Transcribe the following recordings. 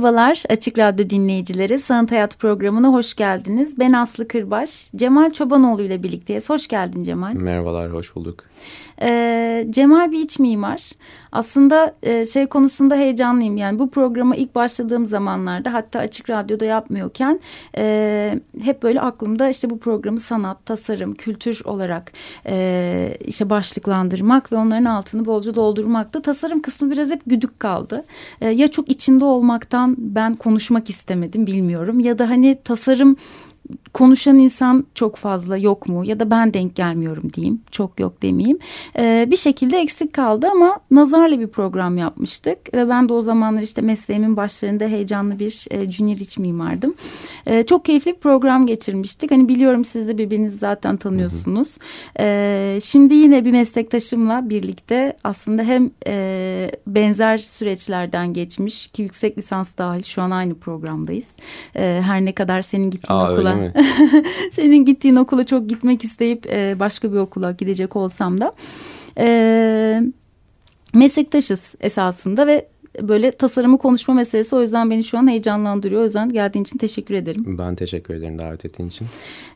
Merhabalar Açık Radyo dinleyicileri. Sanat Hayat programına hoş geldiniz. Ben Aslı Kırbaş. Cemal Çobanoğlu ile birlikteyiz. Hoş geldin Cemal. Merhabalar, hoş bulduk. Ee, Cemal bir iç mimar. Aslında e, şey konusunda heyecanlıyım. Yani bu programa ilk başladığım zamanlarda hatta Açık Radyo'da yapmıyorken e, hep böyle aklımda işte bu programı sanat, tasarım, kültür olarak e, işte başlıklandırmak ve onların altını bolca doldurmakta. Tasarım kısmı biraz hep güdük kaldı. E, ya çok içinde olmaktan ben konuşmak istemedim bilmiyorum. Ya da hani tasarım konuşan insan çok fazla yok mu ya da ben denk gelmiyorum diyeyim çok yok demeyeyim. Ee, bir şekilde eksik kaldı ama nazarlı bir program yapmıştık ve ben de o zamanlar işte mesleğimin başlarında heyecanlı bir e, junior iç mimardım. Ee, çok keyifli bir program geçirmiştik. Hani biliyorum siz de birbirinizi zaten tanıyorsunuz. Ee, şimdi yine bir meslektaşımla birlikte aslında hem e, benzer süreçlerden geçmiş ki yüksek lisans dahil şu an aynı programdayız. Ee, her ne kadar senin gittiğin Aa, okula Senin gittiğin okula çok gitmek isteyip e, başka bir okula gidecek olsam da. E, meslektaşız esasında ve böyle tasarımı konuşma meselesi o yüzden beni şu an heyecanlandırıyor. O yüzden geldiğin için teşekkür ederim. Ben teşekkür ederim davet ettiğin için.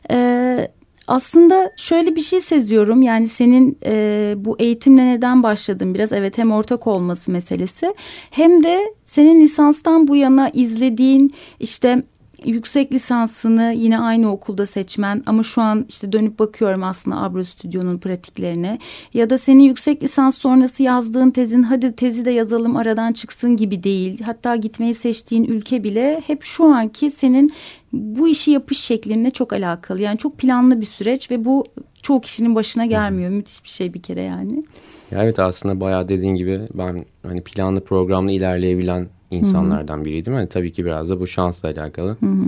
Evet aslında şöyle bir şey seziyorum yani senin e, bu eğitimle neden başladın biraz evet hem ortak olması meselesi hem de senin lisanstan bu yana izlediğin işte yüksek lisansını yine aynı okulda seçmen ama şu an işte dönüp bakıyorum aslında Abro Stüdyo'nun pratiklerine ya da senin yüksek lisans sonrası yazdığın tezin hadi tezi de yazalım aradan çıksın gibi değil. Hatta gitmeyi seçtiğin ülke bile hep şu anki senin bu işi yapış şeklinle çok alakalı. Yani çok planlı bir süreç ve bu çoğu kişinin başına gelmiyor. Müthiş bir şey bir kere yani. Ya evet aslında bayağı dediğin gibi ben hani planlı programlı ilerleyebilen insanlardan biriydim. Yani tabii ki biraz da bu şansla alakalı. Hı hı.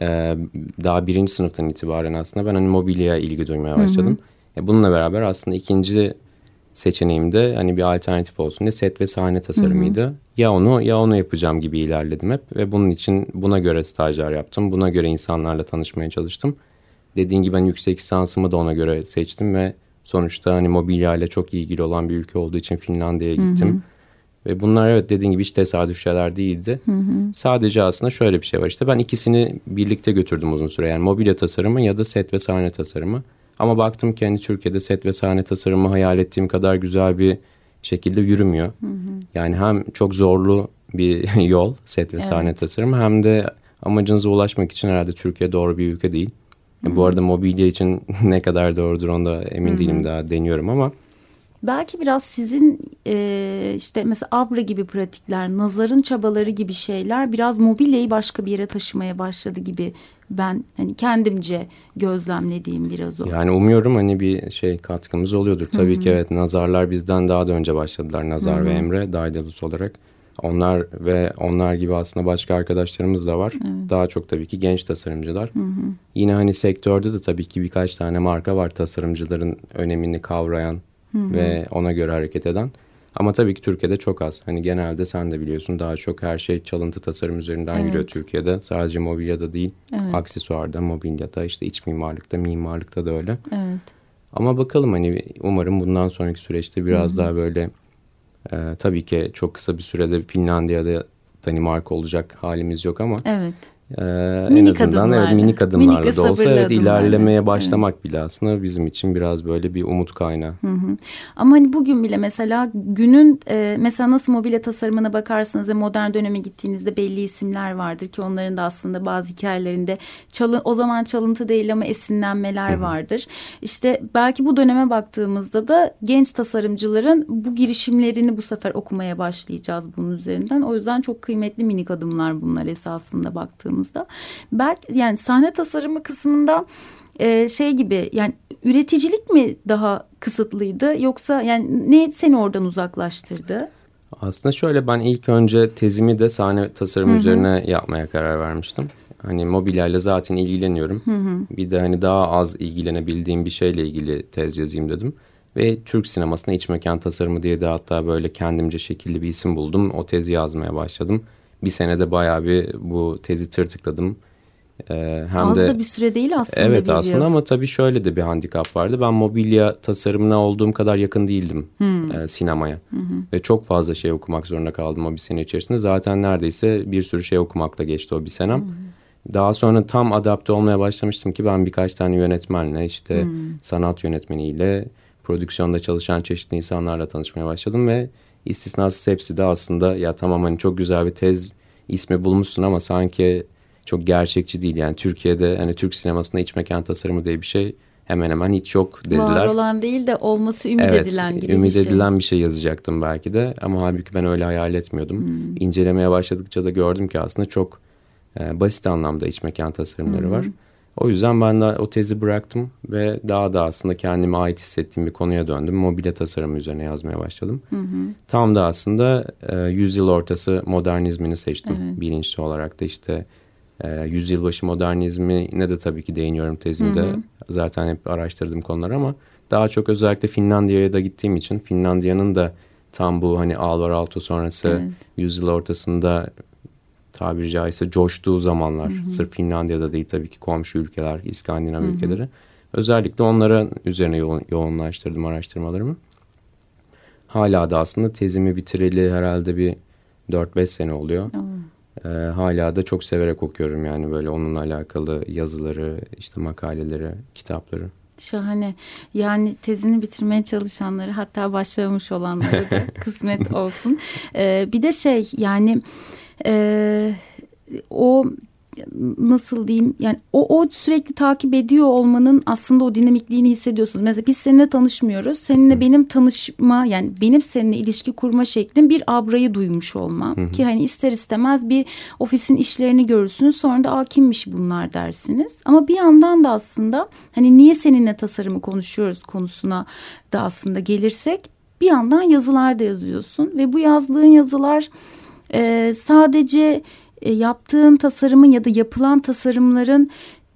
Ee, daha birinci sınıftan itibaren aslında ben hani mobilyaya ilgi duymaya başladım. Hı hı. bununla beraber aslında ikinci seçeneğimde hani bir alternatif olsun diye set ve sahne tasarımıydı. Hı hı. Ya onu ya onu yapacağım gibi ilerledim hep ve bunun için buna göre stajyer yaptım. Buna göre insanlarla tanışmaya çalıştım. Dediğin gibi ben yüksek lisansımı da ona göre seçtim ve sonuçta hani mobilya ile çok ilgili olan bir ülke olduğu için Finlandiya'ya gittim. Hı hı. Ve bunlar evet dediğin gibi hiç tesadüf şeyler değildi. Hı hı. Sadece aslında şöyle bir şey var işte ben ikisini birlikte götürdüm uzun süre. Yani mobilya tasarımı ya da set ve sahne tasarımı. Ama baktım ki hani Türkiye'de set ve sahne tasarımı hayal ettiğim kadar güzel bir şekilde yürümüyor. Hı hı. Yani hem çok zorlu bir yol set ve evet. sahne tasarımı hem de amacınıza ulaşmak için herhalde Türkiye doğru bir ülke değil. Hı hı. Bu arada mobilya için ne kadar doğrudur onda emin hı hı. değilim daha deniyorum ama belki biraz sizin e, işte mesela Abra gibi pratikler, nazarın çabaları gibi şeyler biraz mobilyayı başka bir yere taşımaya başladı gibi ben hani kendimce gözlemlediğim biraz o. Yani umuyorum hani bir şey katkımız oluyordur. Tabii Hı -hı. ki evet nazarlar bizden daha da önce başladılar. Nazar Hı -hı. ve Emre Daedalus olarak. Onlar ve onlar gibi aslında başka arkadaşlarımız da var. Evet. Daha çok tabii ki genç tasarımcılar. Hı hı. Yine hani sektörde de tabii ki birkaç tane marka var tasarımcıların önemini kavrayan Hı ve ona göre hareket eden. Ama tabii ki Türkiye'de çok az. Hani genelde sen de biliyorsun daha çok her şey çalıntı tasarım üzerinden evet. yürüyor Türkiye'de. Sadece mobilyada değil, evet. aksesuarda, mobilyada, işte iç mimarlıkta, mimarlıkta da öyle. Evet. Ama bakalım hani umarım bundan sonraki süreçte biraz Hı -hı. daha böyle e, tabii ki çok kısa bir sürede Finlandiya'da Danimarka olacak halimiz yok ama evet. Ee, en azından evet minik adımlarla minik da olsa evet ilerlemeye başlamak evet. bile aslında bizim için biraz böyle bir umut kaynağı. Hı hı. Ama hani bugün bile mesela günün e, mesela nasıl mobilya tasarımına bakarsanız ve modern döneme gittiğinizde belli isimler vardır ki onların da aslında bazı hikayelerinde çalın, o zaman çalıntı değil ama esinlenmeler hı hı. vardır. İşte belki bu döneme baktığımızda da genç tasarımcıların bu girişimlerini bu sefer okumaya başlayacağız bunun üzerinden. O yüzden çok kıymetli minik adımlar bunlar esasında baktığımız baktığımızda belki yani sahne tasarımı kısmında e, şey gibi yani üreticilik mi daha kısıtlıydı yoksa yani ne seni oradan uzaklaştırdı? Aslında şöyle ben ilk önce tezimi de sahne tasarım üzerine yapmaya karar vermiştim. Hani mobilyayla zaten ilgileniyorum. Hı hı. Bir de hani daha az ilgilenebildiğim bir şeyle ilgili tez yazayım dedim. Ve Türk sinemasına iç mekan tasarımı diye de hatta böyle kendimce şekilli bir isim buldum. O tezi yazmaya başladım. Bir senede bayağı bir bu tezi tırtıkladım. Ee, hem Az de, da bir süre değil aslında. Evet aslında yıl. ama tabii şöyle de bir handikap vardı. Ben mobilya tasarımına olduğum kadar yakın değildim hmm. e, sinemaya. Hmm. Ve çok fazla şey okumak zorunda kaldım o bir sene içerisinde. Zaten neredeyse bir sürü şey okumakla geçti o bir senem. Hmm. Daha sonra tam adapte olmaya başlamıştım ki ben birkaç tane yönetmenle işte hmm. sanat yönetmeniyle prodüksiyonda çalışan çeşitli insanlarla tanışmaya başladım ve istisnasız hepsi de aslında ya tamam hani çok güzel bir tez ismi bulmuşsun ama sanki çok gerçekçi değil. Yani Türkiye'de hani Türk sinemasında iç mekan tasarımı diye bir şey hemen hemen hiç yok dediler. Var olan değil de olması ümit evet, edilen gibi ümit bir şey. edilen bir şey yazacaktım belki de ama halbuki ben öyle hayal etmiyordum. Hmm. İncelemeye başladıkça da gördüm ki aslında çok e, basit anlamda iç mekan tasarımları hmm. var. O yüzden ben de o tezi bıraktım ve daha da aslında kendime ait hissettiğim bir konuya döndüm. Mobilya tasarımı üzerine yazmaya başladım. Hı Tam da aslında e, yüzyıl ortası modernizmini seçtim evet. bilinçli olarak da işte e, yüzyılbaşı modernizmine de tabii ki değiniyorum tezimde. Hı hı. Zaten hep araştırdığım konular ama daha çok özellikle Finlandiya'ya da gittiğim için Finlandiya'nın da tam bu hani Alvar Aalto sonrası evet. yüzyıl ortasında tabiri caizse coştuğu zamanlar. Hı hı. Sırf Finlandiya'da değil tabii ki komşu ülkeler, İskandinav hı hı. ülkeleri. Özellikle onlara üzerine yo yoğunlaştırdım araştırmalarımı. Hala da aslında tezimi bitireli herhalde bir 4-5 sene oluyor. Hı. E, hala da çok severek okuyorum yani böyle onunla alakalı yazıları, işte makaleleri, kitapları. Şahane. Yani tezini bitirmeye çalışanları hatta başlamış olanları da kısmet olsun. Ee, bir de şey yani e, o nasıl diyeyim yani o, o sürekli takip ediyor olmanın aslında o dinamikliğini hissediyorsunuz. Mesela biz seninle tanışmıyoruz. Seninle benim tanışma yani benim seninle ilişki kurma şeklim bir abrayı duymuş olmam. Hı hı. Ki hani ister istemez bir ofisin işlerini görürsünüz. Sonra da Aa, kimmiş bunlar dersiniz. Ama bir yandan da aslında hani niye seninle tasarımı konuşuyoruz konusuna da aslında gelirsek bir yandan yazılar da yazıyorsun. Ve bu yazdığın yazılar e, sadece e, yaptığın tasarımın ya da yapılan tasarımların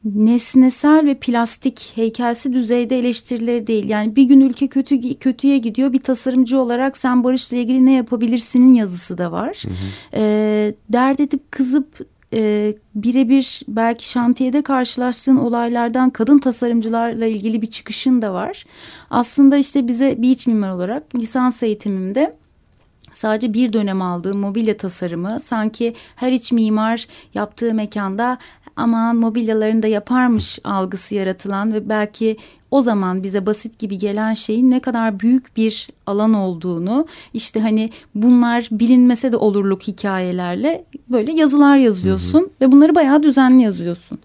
nesnesel ve plastik heykelsi düzeyde eleştirileri değil. Yani bir gün ülke kötü kötüye gidiyor bir tasarımcı olarak sen barışla ilgili ne yapabilirsinin yazısı da var. Hı hı. E, dert edip kızıp e, birebir belki şantiyede karşılaştığın olaylardan kadın tasarımcılarla ilgili bir çıkışın da var. Aslında işte bize bir iç mimar olarak lisans eğitimimde sadece bir dönem aldığım mobilya tasarımı sanki her iç mimar yaptığı mekanda aman mobilyalarını da yaparmış algısı yaratılan ve belki o zaman bize basit gibi gelen şeyin ne kadar büyük bir alan olduğunu işte hani bunlar bilinmese de olurluk hikayelerle böyle yazılar yazıyorsun hı hı. ve bunları bayağı düzenli yazıyorsun.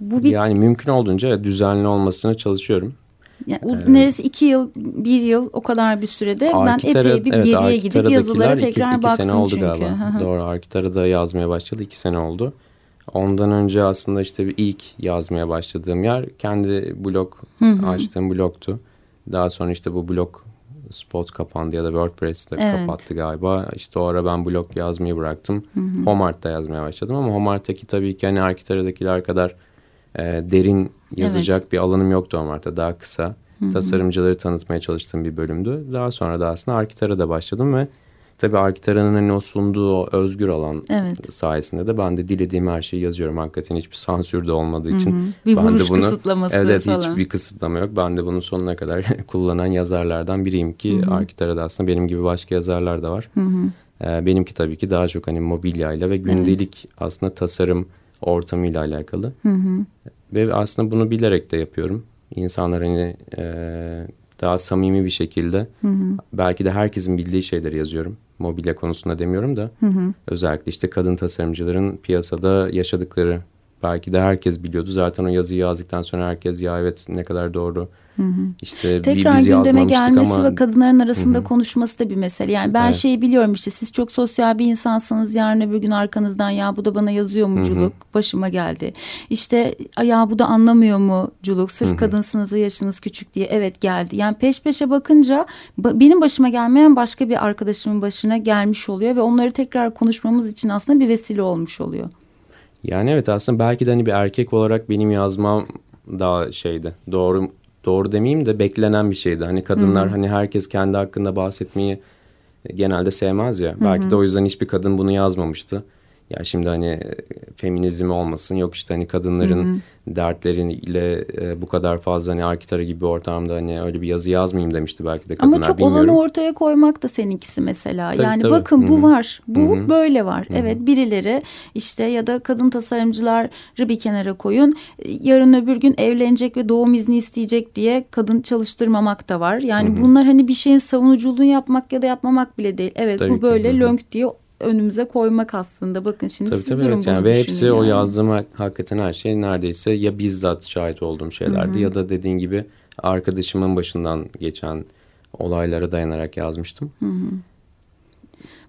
Bu bir... Yani mümkün olduğunca düzenli olmasına çalışıyorum. Yani evet. neredeyse iki yıl, bir yıl o kadar bir sürede Arkitara, ben epey bir evet, geriye gidip yazılara tekrar iki, iki baktım sene oldu çünkü. Galiba. Doğru Arkitara'da yazmaya başladı iki sene oldu. Ondan önce aslında işte bir ilk yazmaya başladığım yer kendi blog açtığım blogtu. Daha sonra işte bu blog Spot kapandı ya da WordPress'te evet. kapattı galiba. İşte o ara ben blog yazmayı bıraktım. Hı hı. Homart'ta yazmaya başladım ama Homart'taki tabii ki hani Arkitara'dakiler kadar e, derin yazacak evet. bir alanım yoktu Homart'ta. Daha kısa. Hı-hı. Tasarımcıları tanıtmaya çalıştığım bir bölümdü. Daha sonra da aslında Arkitar'a başladım ve tabii Arkitar'ın hani o sunduğu o özgür alan evet. sayesinde de ben de dilediğim her şeyi yazıyorum. Hakikaten hiçbir sansür de olmadığı için. Hı-hı. Bir ben vuruş de bunu, kısıtlaması evet, falan. hiçbir kısıtlama yok. Ben de bunun sonuna kadar kullanan yazarlardan biriyim ki Hı-hı. Arkitar'da aslında benim gibi başka yazarlar da var. Ee, benimki tabii ki daha çok hani mobilyayla ve gündelik evet. aslında tasarım ortamıyla alakalı. Hı hı. Ve aslında bunu bilerek de yapıyorum. İnsanlar hani e, daha samimi bir şekilde hı hı. belki de herkesin bildiği şeyleri yazıyorum. Mobilya konusunda demiyorum da hı hı. özellikle işte kadın tasarımcıların piyasada yaşadıkları belki de herkes biliyordu. Zaten o yazıyı yazdıktan sonra herkes ya evet ne kadar doğru. Hı hı. İşte Tekrar biz gündeme gelmesi ama... ve kadınların arasında hı hı. konuşması da bir mesele. Yani ben evet. şeyi biliyorum işte siz çok sosyal bir insansınız. Yarın öbür gün arkanızdan ya bu da bana yazıyor muculuk hı hı. başıma geldi. İşte ya bu da anlamıyor muculuk sırf hı hı. kadınsınız yaşınız küçük diye evet geldi. Yani peş peşe bakınca benim başıma gelmeyen başka bir arkadaşımın başına gelmiş oluyor ve onları tekrar konuşmamız için aslında bir vesile olmuş oluyor. Yani evet aslında belki de hani bir erkek olarak benim yazmam daha şeydi. Doğru doğru demeyeyim de beklenen bir şeydi. Hani kadınlar Hı-hı. hani herkes kendi hakkında bahsetmeyi genelde sevmez ya. Hı-hı. Belki de o yüzden hiçbir kadın bunu yazmamıştı. Ya şimdi hani e, feminizm olmasın yok işte hani kadınların hı hı. dertleriyle e, bu kadar fazla hani Arkitara gibi bir ortamda hani öyle bir yazı yazmayayım demişti belki de kadınlar. Ama çok bilmiyorum. olanı ortaya koymak da seninkisi mesela. Tabii, yani tabii. bakın hı -hı. bu var bu hı hı. böyle var. Hı -hı. Evet birileri işte ya da kadın tasarımcıları bir kenara koyun. Yarın öbür gün evlenecek ve doğum izni isteyecek diye kadın çalıştırmamak da var. Yani hı hı. bunlar hani bir şeyin savunuculuğunu yapmak ya da yapmamak bile değil. Evet tabii bu böyle ki. lönk diye önümüze koymak aslında. Bakın şimdi tabii, siz tabii, durun evet. yani. Ve hepsi yani. o yazdığım hakikaten her şey neredeyse ya bizzat şahit olduğum şeylerdi Hı -hı. ya da dediğin gibi arkadaşımın başından geçen olaylara dayanarak yazmıştım. Hı hı.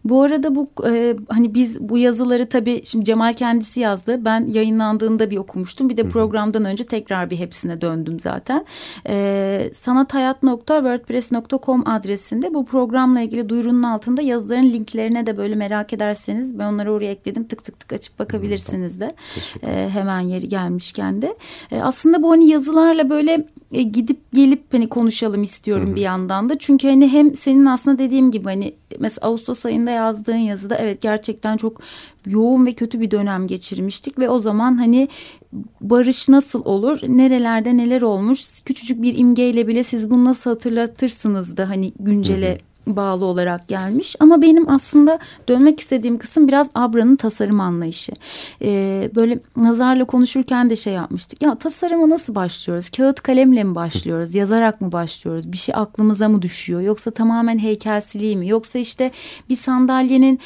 Bu arada bu e, hani biz bu yazıları tabii şimdi Cemal kendisi yazdı. Ben yayınlandığında bir okumuştum. Bir de programdan önce tekrar bir hepsine döndüm zaten. E, sanathayat.wordpress.com adresinde bu programla ilgili duyurunun altında yazıların linklerine de böyle merak ederseniz ben onları oraya ekledim. Tık tık tık açıp bakabilirsiniz de. E, hemen yeri gelmişken de. E, aslında bu hani yazılarla böyle e, gidip gelip hani konuşalım istiyorum Hı -hı. bir yandan da. Çünkü hani hem senin aslında dediğim gibi hani mesela Ağustos ayında yazdığın yazıda evet gerçekten çok yoğun ve kötü bir dönem geçirmiştik ve o zaman hani barış nasıl olur nerelerde neler olmuş küçücük bir imgeyle bile siz bunu nasıl hatırlatırsınız da hani güncele Hı -hı bağlı olarak gelmiş. Ama benim aslında dönmek istediğim kısım biraz Abra'nın tasarım anlayışı. Ee, böyle Nazar'la konuşurken de şey yapmıştık. Ya tasarıma nasıl başlıyoruz? Kağıt kalemle mi başlıyoruz? Yazarak mı başlıyoruz? Bir şey aklımıza mı düşüyor? Yoksa tamamen heykelsiliği mi? Yoksa işte bir sandalyenin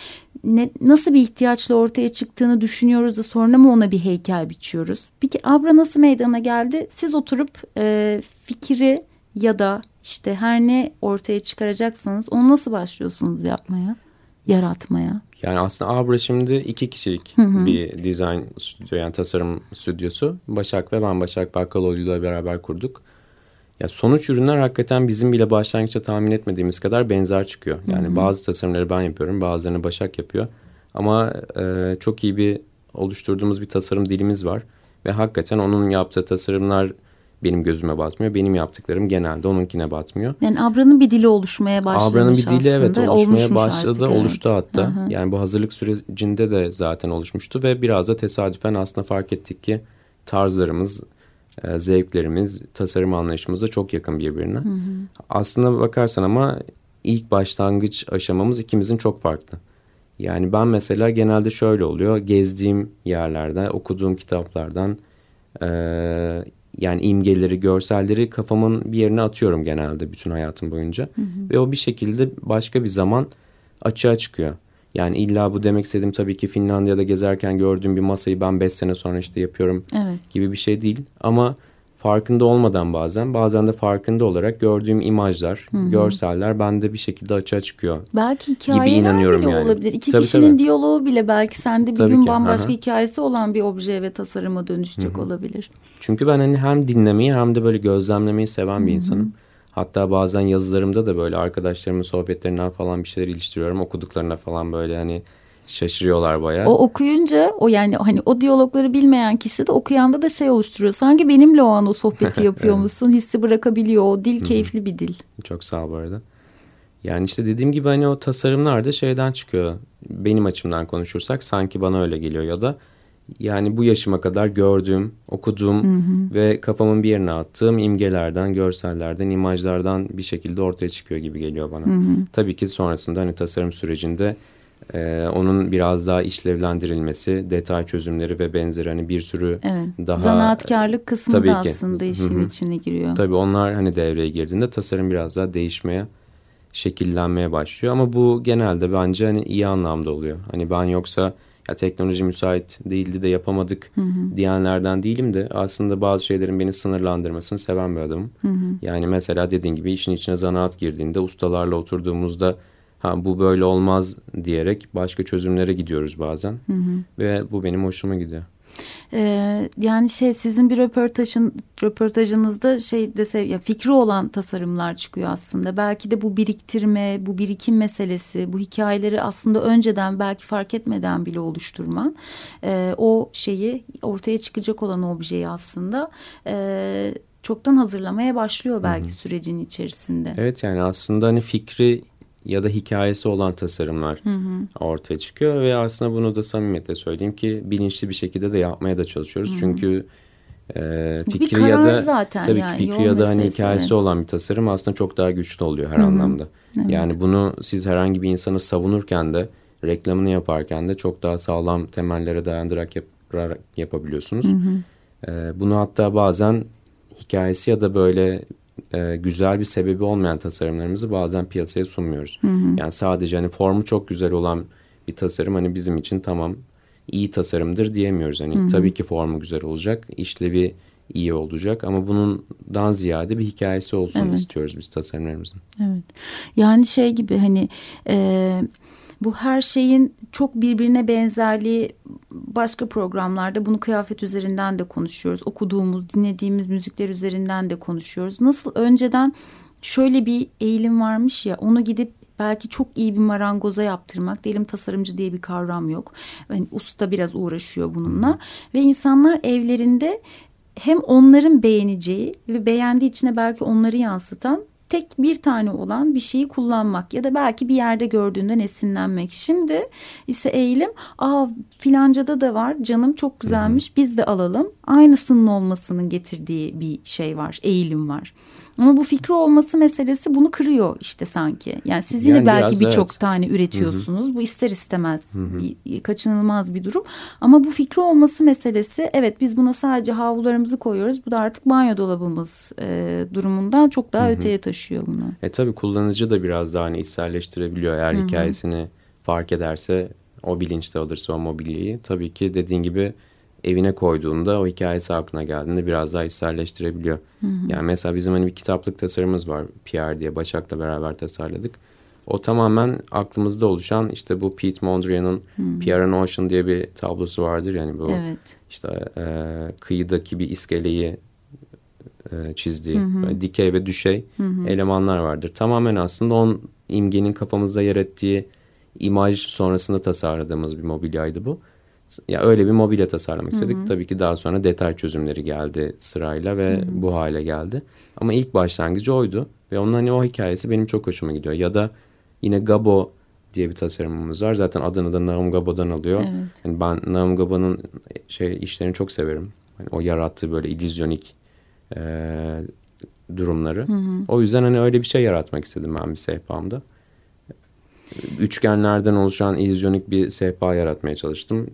ne, nasıl bir ihtiyaçla ortaya çıktığını düşünüyoruz da sonra mı ona bir heykel biçiyoruz? Peki Abra nasıl meydana geldi? Siz oturup e, fikri ya da işte her ne ortaya çıkaracaksanız onu nasıl başlıyorsunuz yapmaya, yaratmaya? Yani aslında Abra şimdi iki kişilik hı hı. bir dizayn stüdyo yani tasarım stüdyosu. Başak ve ben Başak Bakkaloğlu ile beraber kurduk. Ya sonuç ürünler hakikaten bizim bile başlangıçta tahmin etmediğimiz kadar benzer çıkıyor. Yani hı hı. bazı tasarımları ben yapıyorum, bazılarını Başak yapıyor. Ama e, çok iyi bir oluşturduğumuz bir tasarım dilimiz var. Ve hakikaten onun yaptığı tasarımlar benim gözüme batmıyor. Benim yaptıklarım genelde onunkine batmıyor. Yani Abra'nın bir dili oluşmaya başlamış Abra'nın bir dili evet oluşmaya başladı. Artık, oluştu evet. hatta. Hı Yani bu hazırlık sürecinde de zaten oluşmuştu ve biraz da tesadüfen aslında fark ettik ki tarzlarımız, e, zevklerimiz, tasarım anlayışımız da çok yakın birbirine. Hı hı. Aslında bakarsan ama ilk başlangıç aşamamız ikimizin çok farklı. Yani ben mesela genelde şöyle oluyor. Gezdiğim yerlerde, okuduğum kitaplardan e, yani imgeleri, görselleri kafamın bir yerine atıyorum genelde bütün hayatım boyunca. Hı hı. Ve o bir şekilde başka bir zaman açığa çıkıyor. Yani illa bu demek istediğim tabii ki Finlandiya'da gezerken gördüğüm bir masayı ben beş sene sonra işte yapıyorum evet. gibi bir şey değil. Ama farkında olmadan bazen bazen de farkında olarak gördüğüm imajlar, Hı-hı. görseller bende bir şekilde açığa çıkıyor. Belki hikayeler gibi inanıyorum bile yani. olabilir. İki tabii, kişinin tabii. diyaloğu bile belki sende bir tabii gün ki. bambaşka Aha. hikayesi olan bir obje ve tasarıma dönüşecek Hı-hı. olabilir. Çünkü ben hani hem dinlemeyi hem de böyle gözlemlemeyi seven Hı-hı. bir insanım. Hatta bazen yazılarımda da böyle arkadaşlarımın sohbetlerinden falan bir şeyler iliştiriyorum. Okuduklarına falan böyle hani Şaşırıyorlar bayağı. O okuyunca o yani hani o diyalogları bilmeyen kişi de okuyanda da şey oluşturuyor. Sanki benimle o an o sohbeti yapıyor musun? Hissi bırakabiliyor. O dil keyifli bir dil. Çok sağ ol bu arada. Yani işte dediğim gibi hani o tasarımlar da şeyden çıkıyor. Benim açımdan konuşursak sanki bana öyle geliyor ya da yani bu yaşıma kadar gördüğüm, okuduğum hı hı. ve kafamın bir yerine attığım imgelerden, görsellerden, imajlardan bir şekilde ortaya çıkıyor gibi geliyor bana. Hı hı. Tabii ki sonrasında hani tasarım sürecinde ee, onun biraz daha işlevlendirilmesi, detay çözümleri ve benzeri hani bir sürü evet. daha... Zanaatkarlık kısmı tabii da ki. aslında işin Hı-hı. içine giriyor. Tabii onlar hani devreye girdiğinde tasarım biraz daha değişmeye, şekillenmeye başlıyor. Ama bu genelde bence hani iyi anlamda oluyor. Hani ben yoksa ya teknoloji müsait değildi de yapamadık hı hı. diyenlerden değilim de aslında bazı şeylerin beni sınırlandırmasını seven bir adamım. Hı hı. Yani mesela dediğin gibi işin içine zanaat girdiğinde ustalarla oturduğumuzda ha bu böyle olmaz diyerek başka çözümlere gidiyoruz bazen. Hı hı. Ve bu benim hoşuma gidiyor. Ee, yani şey sizin bir röportajın röportajınızda şey dese ya fikri olan tasarımlar çıkıyor aslında. Belki de bu biriktirme, bu birikim meselesi, bu hikayeleri aslında önceden belki fark etmeden bile oluşturman e, o şeyi ortaya çıkacak olan objeyi aslında e, çoktan hazırlamaya başlıyor belki Hı-hı. sürecin içerisinde. Evet yani aslında hani fikri ya da hikayesi olan tasarımlar hı hı. ortaya çıkıyor ve aslında bunu da samimiyetle söyleyeyim ki bilinçli bir şekilde de yapmaya da çalışıyoruz. Hı hı. Çünkü e, fikri ya da zaten tabii yani, ki fikri ya da hani hikayesi evet. olan bir tasarım aslında çok daha güçlü oluyor her hı hı. anlamda. Evet. Yani bunu siz herhangi bir insanı savunurken de reklamını yaparken de çok daha sağlam temellere dayandırarak yap, yapabiliyorsunuz. Hı hı. E, bunu hatta bazen hikayesi ya da böyle e, güzel bir sebebi olmayan tasarımlarımızı bazen piyasaya sunmuyoruz. Hı hı. Yani sadece hani formu çok güzel olan bir tasarım hani bizim için tamam iyi tasarımdır diyemiyoruz. Hani hı hı. tabii ki formu güzel olacak, işlevi iyi olacak ama bundan ziyade bir hikayesi olsun evet. istiyoruz biz tasarımlarımızın. Evet. Yani şey gibi hani e, bu her şeyin çok birbirine benzerliği başka programlarda bunu kıyafet üzerinden de konuşuyoruz. Okuduğumuz, dinlediğimiz müzikler üzerinden de konuşuyoruz. Nasıl önceden şöyle bir eğilim varmış ya onu gidip belki çok iyi bir marangoza yaptırmak. Diyelim tasarımcı diye bir kavram yok. Yani usta biraz uğraşıyor bununla. Ve insanlar evlerinde hem onların beğeneceği ve beğendiği içine belki onları yansıtan tek bir tane olan bir şeyi kullanmak ya da belki bir yerde gördüğünden esinlenmek. Şimdi ise eğilim aa filancada da var canım çok güzelmiş biz de alalım. Aynısının olmasının getirdiği bir şey var eğilim var. Ama bu fikri olması meselesi bunu kırıyor işte sanki. Yani siz yine yani belki birçok evet. tane üretiyorsunuz. Hı-hı. Bu ister istemez bir kaçınılmaz bir durum. Ama bu fikri olması meselesi evet biz buna sadece havlularımızı koyuyoruz. Bu da artık banyo dolabımız e, durumundan çok daha Hı-hı. öteye taşıyor bunu. E tabii kullanıcı da biraz daha hani içselleştirebiliyor. Eğer Hı-hı. hikayesini fark ederse o bilinçte alırsa o mobilyayı tabii ki dediğin gibi evine koyduğunda o hikayesi aklına geldiğinde biraz daha içselleştirebiliyor. Hı hı. Yani mesela bizim hani bir kitaplık tasarımımız var Pierre diye Başak'la beraber tasarladık. O tamamen aklımızda oluşan işte bu Pete Mondrian'ın Pierre and Ocean diye bir tablosu vardır. Yani bu evet. işte e, kıyıdaki bir iskeleyi e, çizdiği hı. dikey ve düşey hı. elemanlar vardır. Tamamen aslında onun imgenin kafamızda yer ettiği imaj sonrasında tasarladığımız bir mobilyaydı bu ya öyle bir mobilya tasarlamak istedik. Hı hı. Tabii ki daha sonra detay çözümleri geldi sırayla ve hı hı. bu hale geldi. Ama ilk başlangıcı oydu ve onun hani o hikayesi benim çok hoşuma gidiyor. Ya da yine Gabo diye bir tasarımımız var. Zaten adını da Naum Gabo'dan alıyor. Evet. Yani ben Naum Gabo'nun şey işlerini çok severim. Hani o yarattığı böyle illüzyonik e, durumları. Hı hı. O yüzden hani öyle bir şey yaratmak istedim ben bir sehpamda üçgenlerden oluşan illüzyonik bir sehpa yaratmaya çalıştım.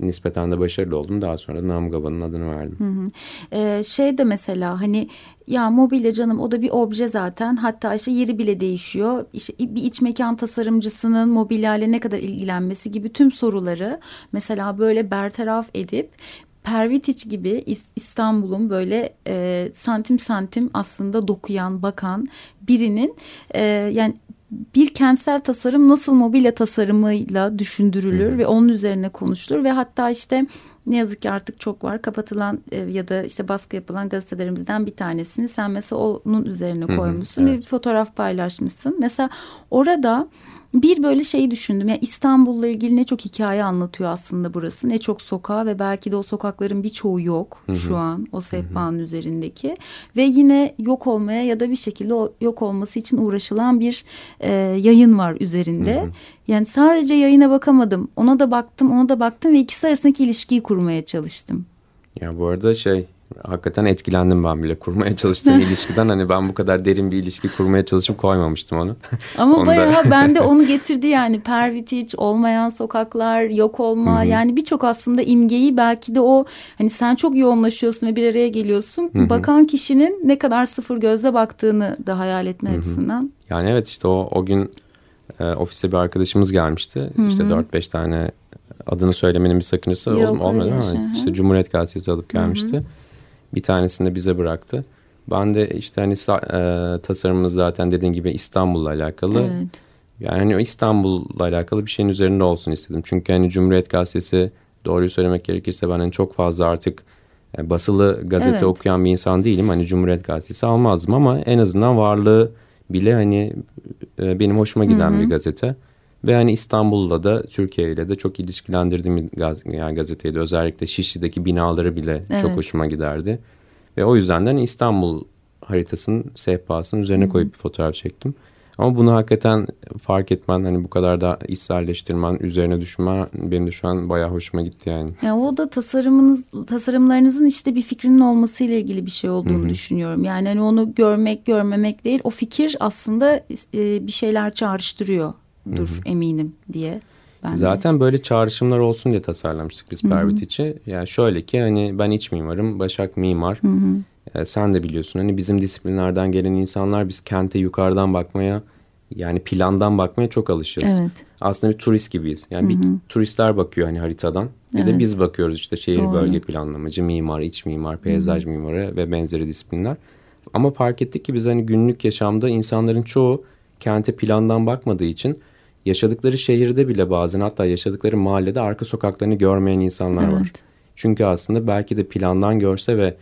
Nispeten de başarılı oldum. Daha sonra Namgaba'nın adını verdim. Hı hı. Ee, şey de mesela hani ya mobilya canım o da bir obje zaten. Hatta işte yeri bile değişiyor. İşte bir iç mekan tasarımcısının mobilyayla ne kadar ilgilenmesi gibi tüm soruları mesela böyle bertaraf edip Pervitiç gibi İstanbul'un böyle e, santim santim aslında dokuyan, bakan birinin e, yani bir kentsel tasarım nasıl mobilya tasarımıyla düşündürülür ve onun üzerine konuşulur ve hatta işte ne yazık ki artık çok var kapatılan e, ya da işte baskı yapılan gazetelerimizden bir tanesini sen mesela onun üzerine koymuşsun evet. bir fotoğraf paylaşmışsın. Mesela orada bir böyle şeyi düşündüm. Yani İstanbul'la ilgili ne çok hikaye anlatıyor aslında burası. Ne çok sokağı ve belki de o sokakların birçoğu yok Hı-hı. şu an o sehpanın Hı-hı. üzerindeki. Ve yine yok olmaya ya da bir şekilde o yok olması için uğraşılan bir e, yayın var üzerinde. Hı-hı. Yani sadece yayına bakamadım. Ona da baktım, ona da baktım ve ikisi arasındaki ilişkiyi kurmaya çalıştım. Ya bu arada şey hakikaten etkilendim ben bile kurmaya çalıştığım ilişkiden. Hani ben bu kadar derin bir ilişki kurmaya çalışıp koymamıştım onu. Ama onu bayağı da... ben de onu getirdi yani pervitiç, olmayan sokaklar, yok olma. yani birçok aslında imgeyi belki de o hani sen çok yoğunlaşıyorsun ve bir araya geliyorsun. Bakan kişinin ne kadar sıfır gözle baktığını da hayal etme açısından. Yani evet işte o, o gün e, ofiste bir arkadaşımız gelmişti. Hı-hı. İşte 4-5 tane adını söylemenin bir sakıncası Yok, olmadı ama şey, işte Cumhuriyet Gazetesi alıp gelmişti. Bir tanesini de bize bıraktı. Ben de işte hani e, tasarımımız zaten dediğin gibi İstanbul'la alakalı. Evet. Yani hani o İstanbul'la alakalı bir şeyin üzerinde olsun istedim. Çünkü hani Cumhuriyet Gazetesi doğruyu söylemek gerekirse ben hani çok fazla artık e, basılı gazete Evet. okuyan bir insan değilim. Hani Cumhuriyet Gazetesi almazdım ama en azından varlığı bile hani e, benim hoşuma giden bir gazete. Ve hani İstanbul'la da Türkiye ile de çok ilişkilendirdiğim gaz, yani gazeteydi. Özellikle Şişli'deki binaları bile Evet. çok hoşuma giderdi. Ve o yüzden de hani İstanbul haritasının sehpasının üzerine koyup bir fotoğraf çektim. Ama bunu hakikaten fark etmen hani bu kadar da içselleştirmen, üzerine düşmen benim de şu an bayağı hoşuma gitti yani. Yani o da tasarımınız, tasarımlarınızın işte bir fikrinin olmasıyla ilgili bir şey olduğunu düşünüyorum. Yani hani onu görmek, görmemek değil. O fikir aslında e, bir şeyler çağrıştırıyordur eminim diye. Ben de. Zaten böyle çağrışımlar olsun diye tasarlamıştık biz Pervit içi. Yani şöyle ki hani ben iç mimarım, Başak mimar. Ee, sen de biliyorsun hani bizim disiplinlerden gelen insanlar biz kente yukarıdan bakmaya yani plandan bakmaya çok alışırız. Evet. Aslında bir turist gibiyiz. Yani bir turistler bakıyor hani haritadan. Bir de Evet. biz bakıyoruz işte şehir Doğru. bölge planlamacı, mimar, iç mimar, peyzaj mimarı ve benzeri disiplinler. Ama fark ettik ki biz hani günlük yaşamda insanların çoğu kente plandan bakmadığı için yaşadıkları şehirde bile bazen hatta yaşadıkları mahallede arka sokaklarını görmeyen insanlar var. Evet. Çünkü aslında belki de plandan görse ve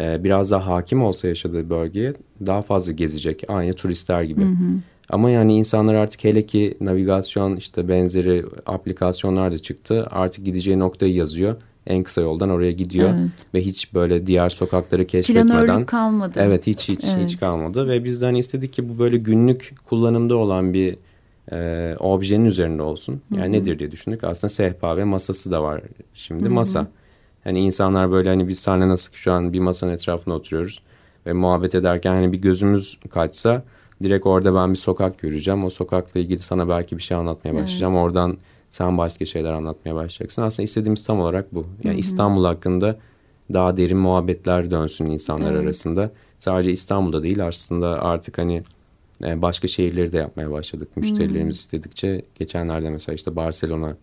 e, biraz daha hakim olsa yaşadığı bölgeye daha fazla gezecek. Aynı turistler gibi. Ama yani insanlar artık hele ki navigasyon işte benzeri aplikasyonlar da çıktı. Artık gideceği noktayı yazıyor. En kısa yoldan oraya gidiyor. Evet. Ve hiç böyle diğer sokakları keşfetmeden. Planörlük kalmadı. Evet hiç hiç Evet. hiç kalmadı. Ve biz de hani istedik ki bu böyle günlük kullanımda olan bir e, objenin üzerinde olsun. Yani nedir diye düşündük. Aslında sehpa ve masası da var şimdi. Masa. Hani insanlar böyle hani biz seninle nasıl ki şu an bir masanın etrafında oturuyoruz. Ve muhabbet ederken hani bir gözümüz kaçsa direkt orada ben bir sokak göreceğim. O sokakla ilgili sana belki bir şey anlatmaya başlayacağım. Oradan sen başka şeyler anlatmaya başlayacaksın. Aslında istediğimiz tam olarak bu. Yani İstanbul hakkında daha derin muhabbetler dönsün insanlar arasında. Sadece İstanbul'da değil aslında artık hani e, başka şehirleri de yapmaya başladık. Müşterilerimiz istedikçe geçenlerde mesela işte Barcelona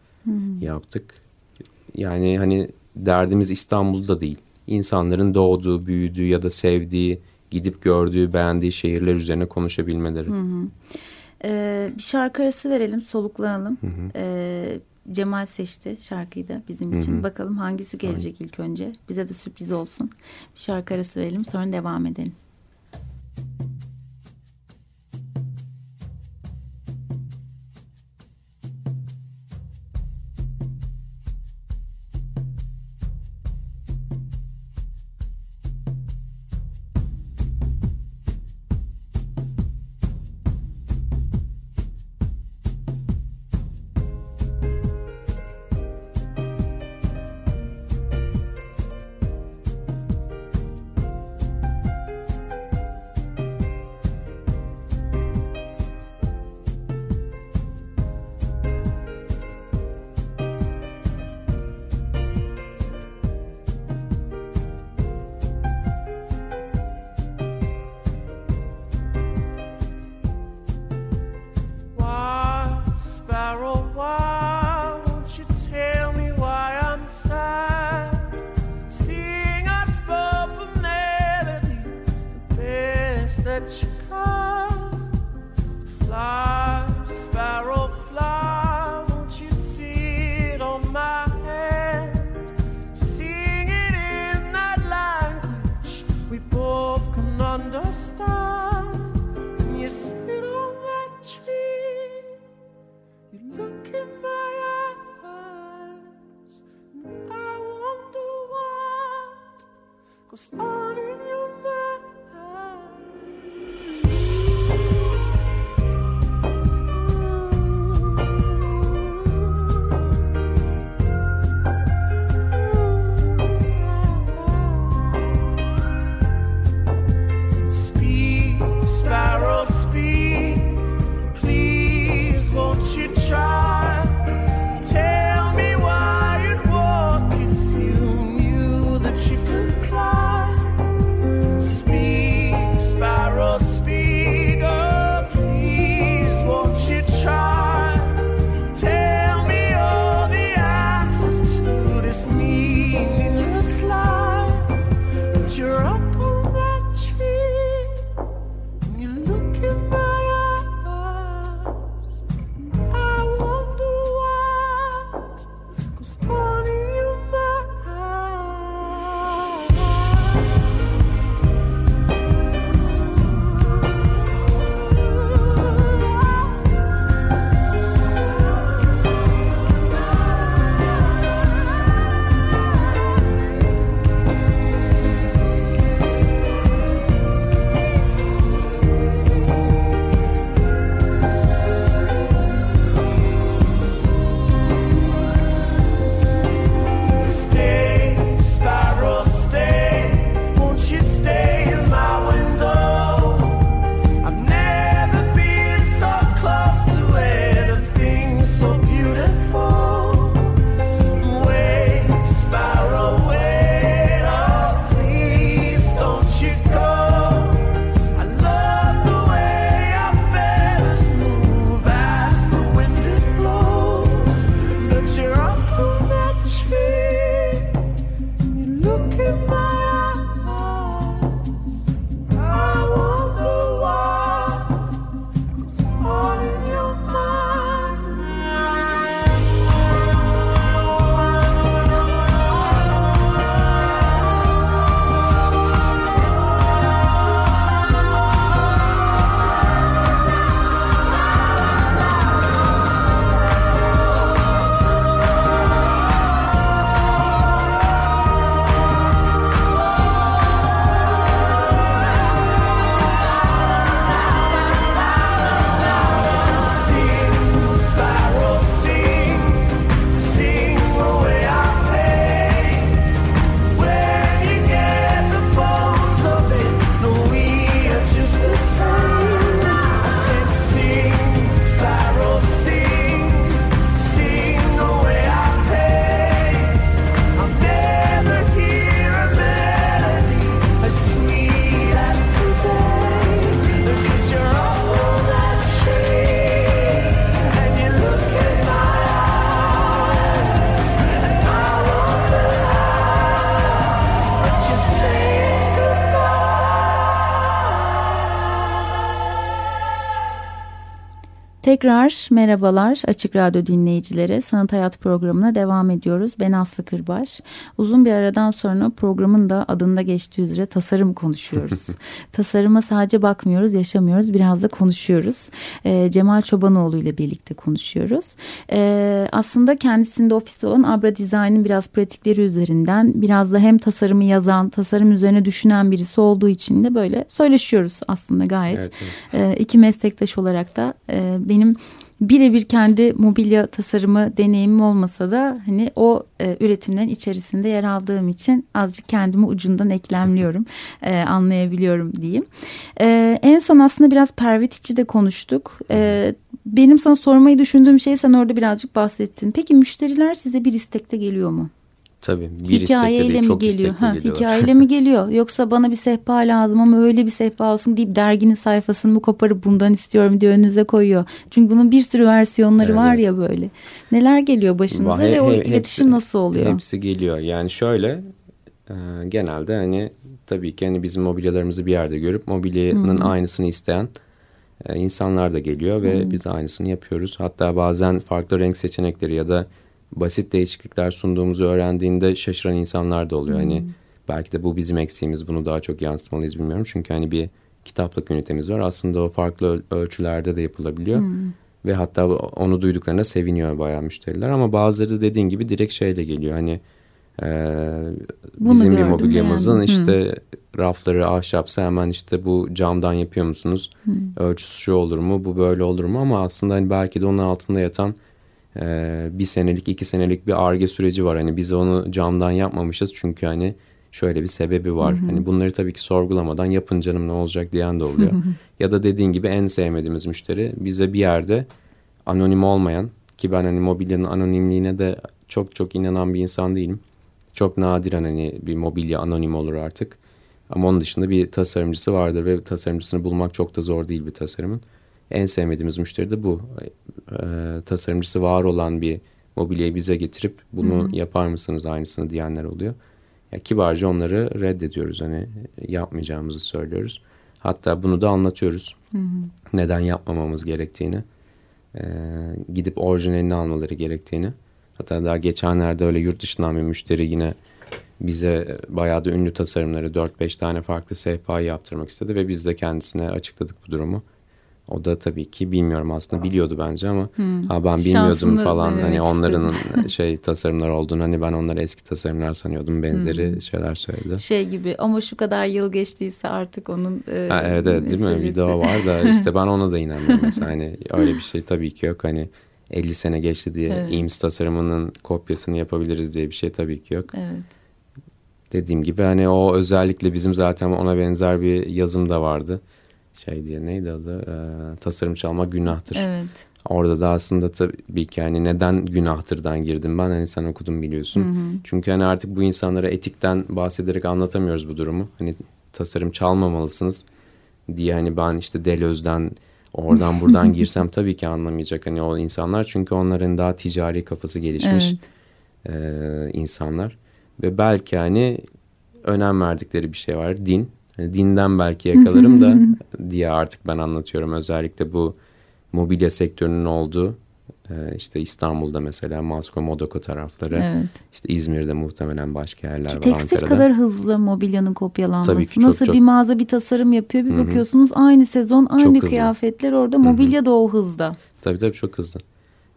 yaptık. Yani hani derdimiz İstanbul'da değil. İnsanların doğduğu, büyüdüğü ya da sevdiği, gidip gördüğü, beğendiği şehirler üzerine konuşabilmeleri. Ee, bir şarkı arası verelim, soluklanalım. Ee, Cemal seçti şarkıyı da bizim için. Bakalım hangisi gelecek ilk önce. Bize de sürpriz olsun. Bir şarkı arası verelim, sonra devam edelim. Why, Tekrar merhabalar Açık Radyo dinleyicilere. Sanat Hayat programına devam ediyoruz. Ben Aslı Kırbaş. Uzun bir aradan sonra programın da adında geçtiği üzere tasarım konuşuyoruz. Tasarıma sadece bakmıyoruz, yaşamıyoruz. Biraz da konuşuyoruz. Ee, Cemal Çobanoğlu ile birlikte konuşuyoruz. Ee, aslında kendisinde ofiste olan Abra Design'in biraz pratikleri üzerinden biraz da hem tasarımı yazan, tasarım üzerine düşünen birisi olduğu için de böyle söyleşiyoruz aslında gayet. Evet, evet. Ee, iki meslektaş olarak da e, benim birebir kendi mobilya tasarımı deneyimim olmasa da hani o e, üretimlerin içerisinde yer aldığım için azıcık kendimi ucundan eklemliyorum e, anlayabiliyorum diyeyim. E, en son aslında biraz Pervitiç'i de konuştuk. E, benim sana sormayı düşündüğüm şey sen orada birazcık bahsettin. Peki müşteriler size bir istekte geliyor mu? Tabii bir hikayeyle değil mi çok geliyor? Ha, geliyorlar. hikayeyle mi geliyor? Yoksa bana bir sehpa lazım ama öyle bir sehpa olsun deyip derginin sayfasını mı koparıp bundan istiyorum diye önünüze koyuyor. Çünkü bunun bir sürü versiyonları Evet, var ya böyle. Neler geliyor başınıza He- ve o he- iletişim hepsi- nasıl oluyor? Hepsi geliyor. Yani şöyle e, genelde hani tabii ki hani bizim mobilyalarımızı bir yerde görüp mobilyanın aynısını isteyen e, insanlar da geliyor ve biz aynısını yapıyoruz. Hatta bazen farklı renk seçenekleri ya da basit değişiklikler sunduğumuzu öğrendiğinde şaşıran insanlar da oluyor. Hani belki de bu bizim eksiğimiz bunu daha çok yansıtmalıyız bilmiyorum. Çünkü hani bir kitaplık ünitemiz var. Aslında o farklı öl- ölçülerde de yapılabiliyor. Ve hatta onu duyduklarında seviniyor bayağı müşteriler. Ama bazıları dediğin gibi direkt şeyle geliyor. Hani e, Bunu bizim bir mobilyamızın beğendim. işte rafları ahşapsa hemen işte bu camdan yapıyor musunuz? Ölçüsü şu olur mu? Bu böyle olur mu? Ama aslında hani belki de onun altında yatan e, bir senelik iki senelik bir arge süreci var. Hani biz onu camdan yapmamışız çünkü hani şöyle bir sebebi var. Hani bunları tabii ki sorgulamadan yapın canım ne olacak diyen de oluyor. ya da dediğin gibi en sevmediğimiz müşteri bize bir yerde anonim olmayan ki ben hani mobilyanın anonimliğine de çok çok inanan bir insan değilim. Çok nadiren hani bir mobilya anonim olur artık. Ama onun dışında bir tasarımcısı vardır ve tasarımcısını bulmak çok da zor değil bir tasarımın. En sevmediğimiz müşteri de bu. Ee, tasarımcısı var olan bir mobilyayı bize getirip bunu yapar mısınız aynısını diyenler oluyor. Ya kibarca onları reddediyoruz hani yapmayacağımızı söylüyoruz. Hatta bunu da anlatıyoruz. Neden yapmamamız gerektiğini. Ee, gidip orijinalini almaları gerektiğini. Hatta daha geçenlerde öyle yurt dışından bir müşteri yine bize bayağı da ünlü tasarımları 4-5 tane farklı sehpa yaptırmak istedi ve biz de kendisine açıkladık bu durumu. O da tabii ki bilmiyorum aslında biliyordu bence ama ha ben bilmiyordum Şansını falan hani onların şey tasarımlar olduğunu hani ben onları eski tasarımlar sanıyordum benzeri şeyler söyledi. Şey gibi ama şu kadar yıl geçtiyse artık onun e, Ha, evet evet değil mi? meselesi. Video var da işte ben ona da inanmıyorum mesela hani öyle bir şey tabii ki yok hani 50 sene geçti diye Evet. IMS tasarımının kopyasını yapabiliriz diye bir şey tabii ki yok. Evet. Dediğim gibi hani o özellikle bizim zaten ona benzer bir yazım da vardı. Şey diye neydi adı? Ee, tasarım çalmak günahtır. Evet. Orada da aslında tabii ki hani neden günahtırdan girdim ben hani sen okudun biliyorsun. Çünkü hani artık bu insanlara etikten bahsederek anlatamıyoruz bu durumu. Hani tasarım çalmamalısınız diye hani ben işte Deleuze'den oradan buradan girsem tabii ki anlamayacak hani o insanlar. Çünkü onların daha ticari kafası gelişmiş Evet. e, insanlar. Ve belki hani önem verdikleri bir şey var din. Hani dinden belki yakalarım da diye artık ben anlatıyorum. Özellikle bu mobilya sektörünün olduğu e, işte İstanbul'da mesela Masko Modoko tarafları. Evet. işte İzmir'de muhtemelen başka yerler Ki var tekstil Ankara'da. kadar hızlı mobilyanın kopyalanması. Tabii ki çok, Nasıl çok. bir mağaza bir tasarım yapıyor bir bakıyorsunuz aynı sezon aynı kıyafetler orada mobilya da o hızda. Tabii tabii çok hızlı.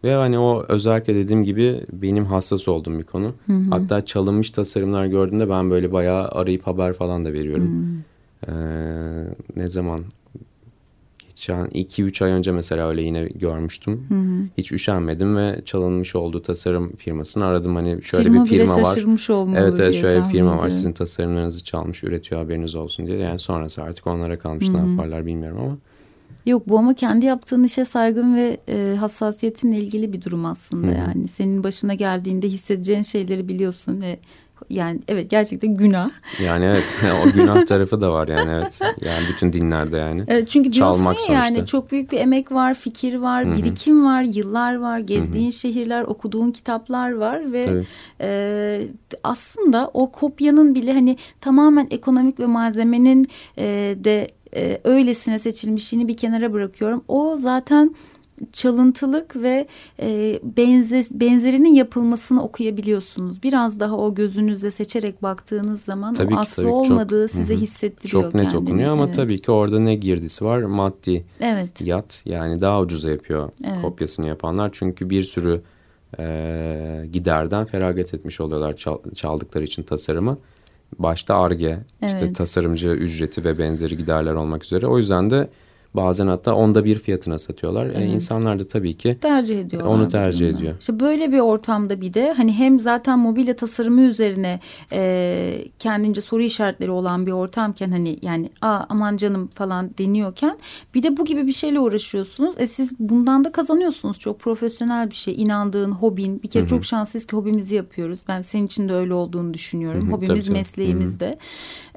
Ve hani o özellikle dediğim gibi benim hassas olduğum bir konu. Hatta çalınmış tasarımlar gördüğümde ben böyle bayağı arayıp haber falan da veriyorum. Ee, ne zaman? Geçen 2-3 ay önce mesela öyle yine görmüştüm. Hiç üşenmedim ve çalınmış olduğu tasarım firmasını aradım. Hani şöyle Firma bir bile firma var. şaşırmış olmalı Evet evet şöyle bir firma var sizin tasarımlarınızı çalmış üretiyor haberiniz olsun diye. Yani sonrası artık onlara kalmış ne yaparlar bilmiyorum ama. Yok bu ama kendi yaptığın işe saygın ve e, hassasiyetinle ilgili bir durum aslında yani. Senin başına geldiğinde hissedeceğin şeyleri biliyorsun ve yani evet gerçekten günah. Yani evet o günah tarafı da var yani evet. Yani bütün dinlerde yani. Evet, çünkü diyorsun Çalmak ya yani sonuçta. çok büyük bir emek var, fikir var, birikim var, yıllar var, gezdiğin şehirler, okuduğun kitaplar var ve Tabii. e, aslında o kopyanın bile hani tamamen ekonomik ve malzemenin e, de e, öylesine seçilmişliğini bir kenara bırakıyorum. O zaten çalıntılık ve e, benze, benzerinin yapılmasını okuyabiliyorsunuz. Biraz daha o gözünüzle seçerek baktığınız zaman Tabii o ki, aslı tabii olmadığı Çok- size hı. hissettiriyor Çok net kendini. okunuyor ama Evet. tabii ki orada ne girdisi var? Maddi Evet. yat yani daha ucuza yapıyor Evet. kopyasını yapanlar. Çünkü bir sürü e, giderden feragat etmiş oluyorlar çal- çaldıkları için tasarımı. Başta arge, işte Evet. tasarımcı ücreti ve benzeri giderler olmak üzere. O yüzden de bazen hatta onda bir fiyatına satıyorlar. E, Evet. insanlar da tabii ki tercih ediyorlar. Onu tercih durumda. ediyor. İşte böyle bir ortamda bir de hani hem zaten mobilya tasarımı üzerine e, kendince soru işaretleri olan bir ortamken hani yani Aa, aman canım falan deniyorken bir de bu gibi bir şeyle uğraşıyorsunuz. E siz bundan da kazanıyorsunuz. Çok profesyonel bir şey. inandığın hobin. Bir kere çok şanslıyız ki hobimizi yapıyoruz. Ben senin için de öyle olduğunu düşünüyorum. Hı hı, Hobimiz tabii, tabii. mesleğimiz de.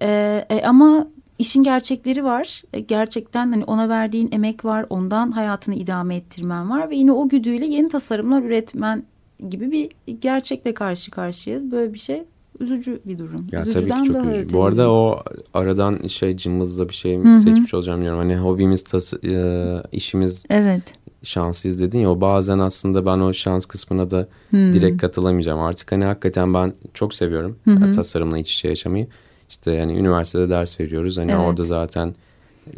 E, e, ama İşin gerçekleri var. E, Gerçekten hani ona verdiğin emek var. Ondan hayatını idame ettirmen var. Ve yine o güdüyle yeni tasarımlar üretmen gibi bir gerçekle karşı karşıyayız. Böyle bir şey üzücü bir durum. Ya tabii Üzücüden ki çok daha üzücü. Bu arada o aradan şey cımbızla bir şey hı. seçmiş olacağım diyorum. Hani hobimiz, tas e, işimiz Evet. şanslıyız dedin ya o bazen aslında ben o şans kısmına da Hmm. direkt katılamayacağım. Artık hani hakikaten ben çok seviyorum Hı hı. tasarımla iç içe yaşamayı. İşte yani üniversitede ders veriyoruz. Hani Evet. orada zaten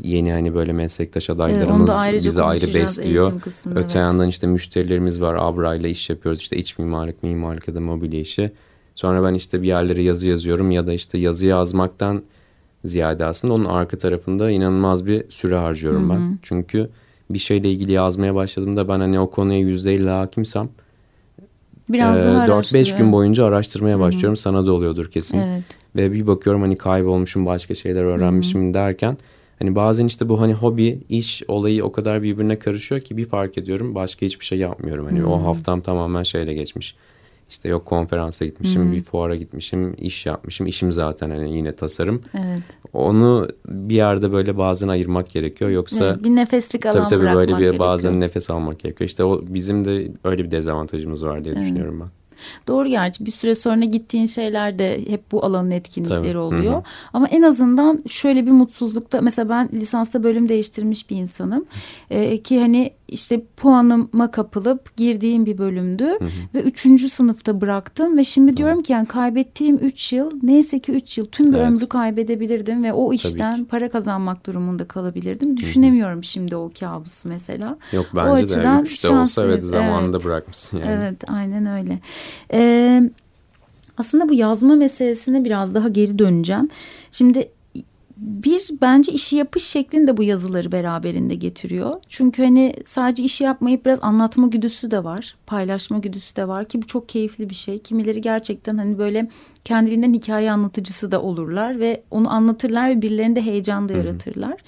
yeni hani böyle meslektaş Evet, adaylarımız da ayrıca bizi ayrı besliyor. kısmında, Öte evet. yandan işte müşterilerimiz var. Abra ile iş yapıyoruz. İşte iç mimarlık, mimarlık ya da mobilya işi. Sonra ben işte bir yerlere yazı yazıyorum ya da işte yazı yazmaktan ziyade aslında onun arka tarafında inanılmaz bir süre harcıyorum ben. Çünkü bir şeyle ilgili yazmaya başladığımda ben hani o konuya yüzde hakimsem Biraz e, daha 4-5 araştırıyor. gün boyunca araştırmaya başlıyorum. Sana da oluyordur kesin. Evet. Ve bir bakıyorum hani kaybolmuşum başka şeyler öğrenmişim derken hani bazen işte bu hani hobi iş olayı o kadar birbirine karışıyor ki bir fark ediyorum başka hiçbir şey yapmıyorum. Hani o haftam tamamen şeyle geçmiş. İşte yok konferansa gitmişim, bir fuara gitmişim, iş yapmışım. İşim zaten hani yine tasarım. Evet. Onu bir yerde böyle bazen ayırmak gerekiyor. Yoksa Evet, bir nefeslik alan tabii tabii böyle bir gerekiyor. bazen nefes almak gerekiyor. İşte o bizim de öyle bir dezavantajımız var diye düşünüyorum ben. Doğru gerçi bir süre sonra gittiğin şeyler de hep bu alanın etkinlikleri Tabii, hı oluyor. hı. Ama en azından şöyle bir mutsuzlukta mesela ben lisansta bölüm değiştirmiş bir insanım. Ee, ki hani işte puanıma kapılıp girdiğim bir bölümdü ve üçüncü sınıfta bıraktım ve şimdi diyorum ki yani kaybettiğim üç yıl neyse ki üç yıl tüm bir Evet. ömrü kaybedebilirdim ve o işten para kazanmak durumunda kalabilirdim. Düşünemiyorum şimdi o kabusu mesela. Yok O bence de açıdan üçte olsa evet zamanında evet. bırakmışsın yani. Evet aynen öyle. Ee, aslında bu yazma meselesine biraz daha geri döneceğim. Şimdi bir bence işi yapış şeklinde bu yazıları beraberinde getiriyor. Çünkü hani sadece işi yapmayıp biraz anlatma güdüsü de var. Paylaşma güdüsü de var ki bu çok keyifli bir şey. Kimileri gerçekten hani böyle kendiliğinden hikaye anlatıcısı da olurlar ve onu anlatırlar ve birilerinde heyecan da yaratırlar.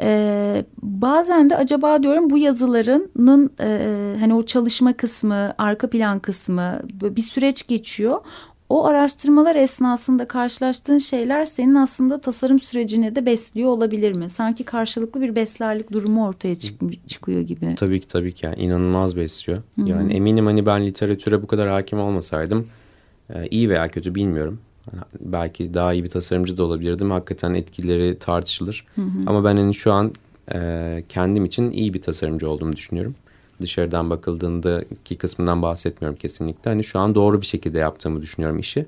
Ee, bazen de acaba diyorum bu yazılarının e, hani o çalışma kısmı, arka plan kısmı bir süreç geçiyor. O araştırmalar esnasında karşılaştığın şeyler senin aslında tasarım sürecini de besliyor olabilir mi? Sanki karşılıklı bir beslerlik durumu ortaya çık- çıkıyor gibi. Tabii ki tabii ki yani inanılmaz besliyor. Yani eminim hani ben literatüre bu kadar hakim olmasaydım e, iyi veya kötü bilmiyorum. Hani belki daha iyi bir tasarımcı da olabilirdim. Hakikaten etkileri tartışılır. Ama ben hani şu an e, kendim için iyi bir tasarımcı olduğumu düşünüyorum. Dışarıdan bakıldığında ki kısmından bahsetmiyorum kesinlikle. Hani şu an doğru bir şekilde yaptığımı düşünüyorum işi.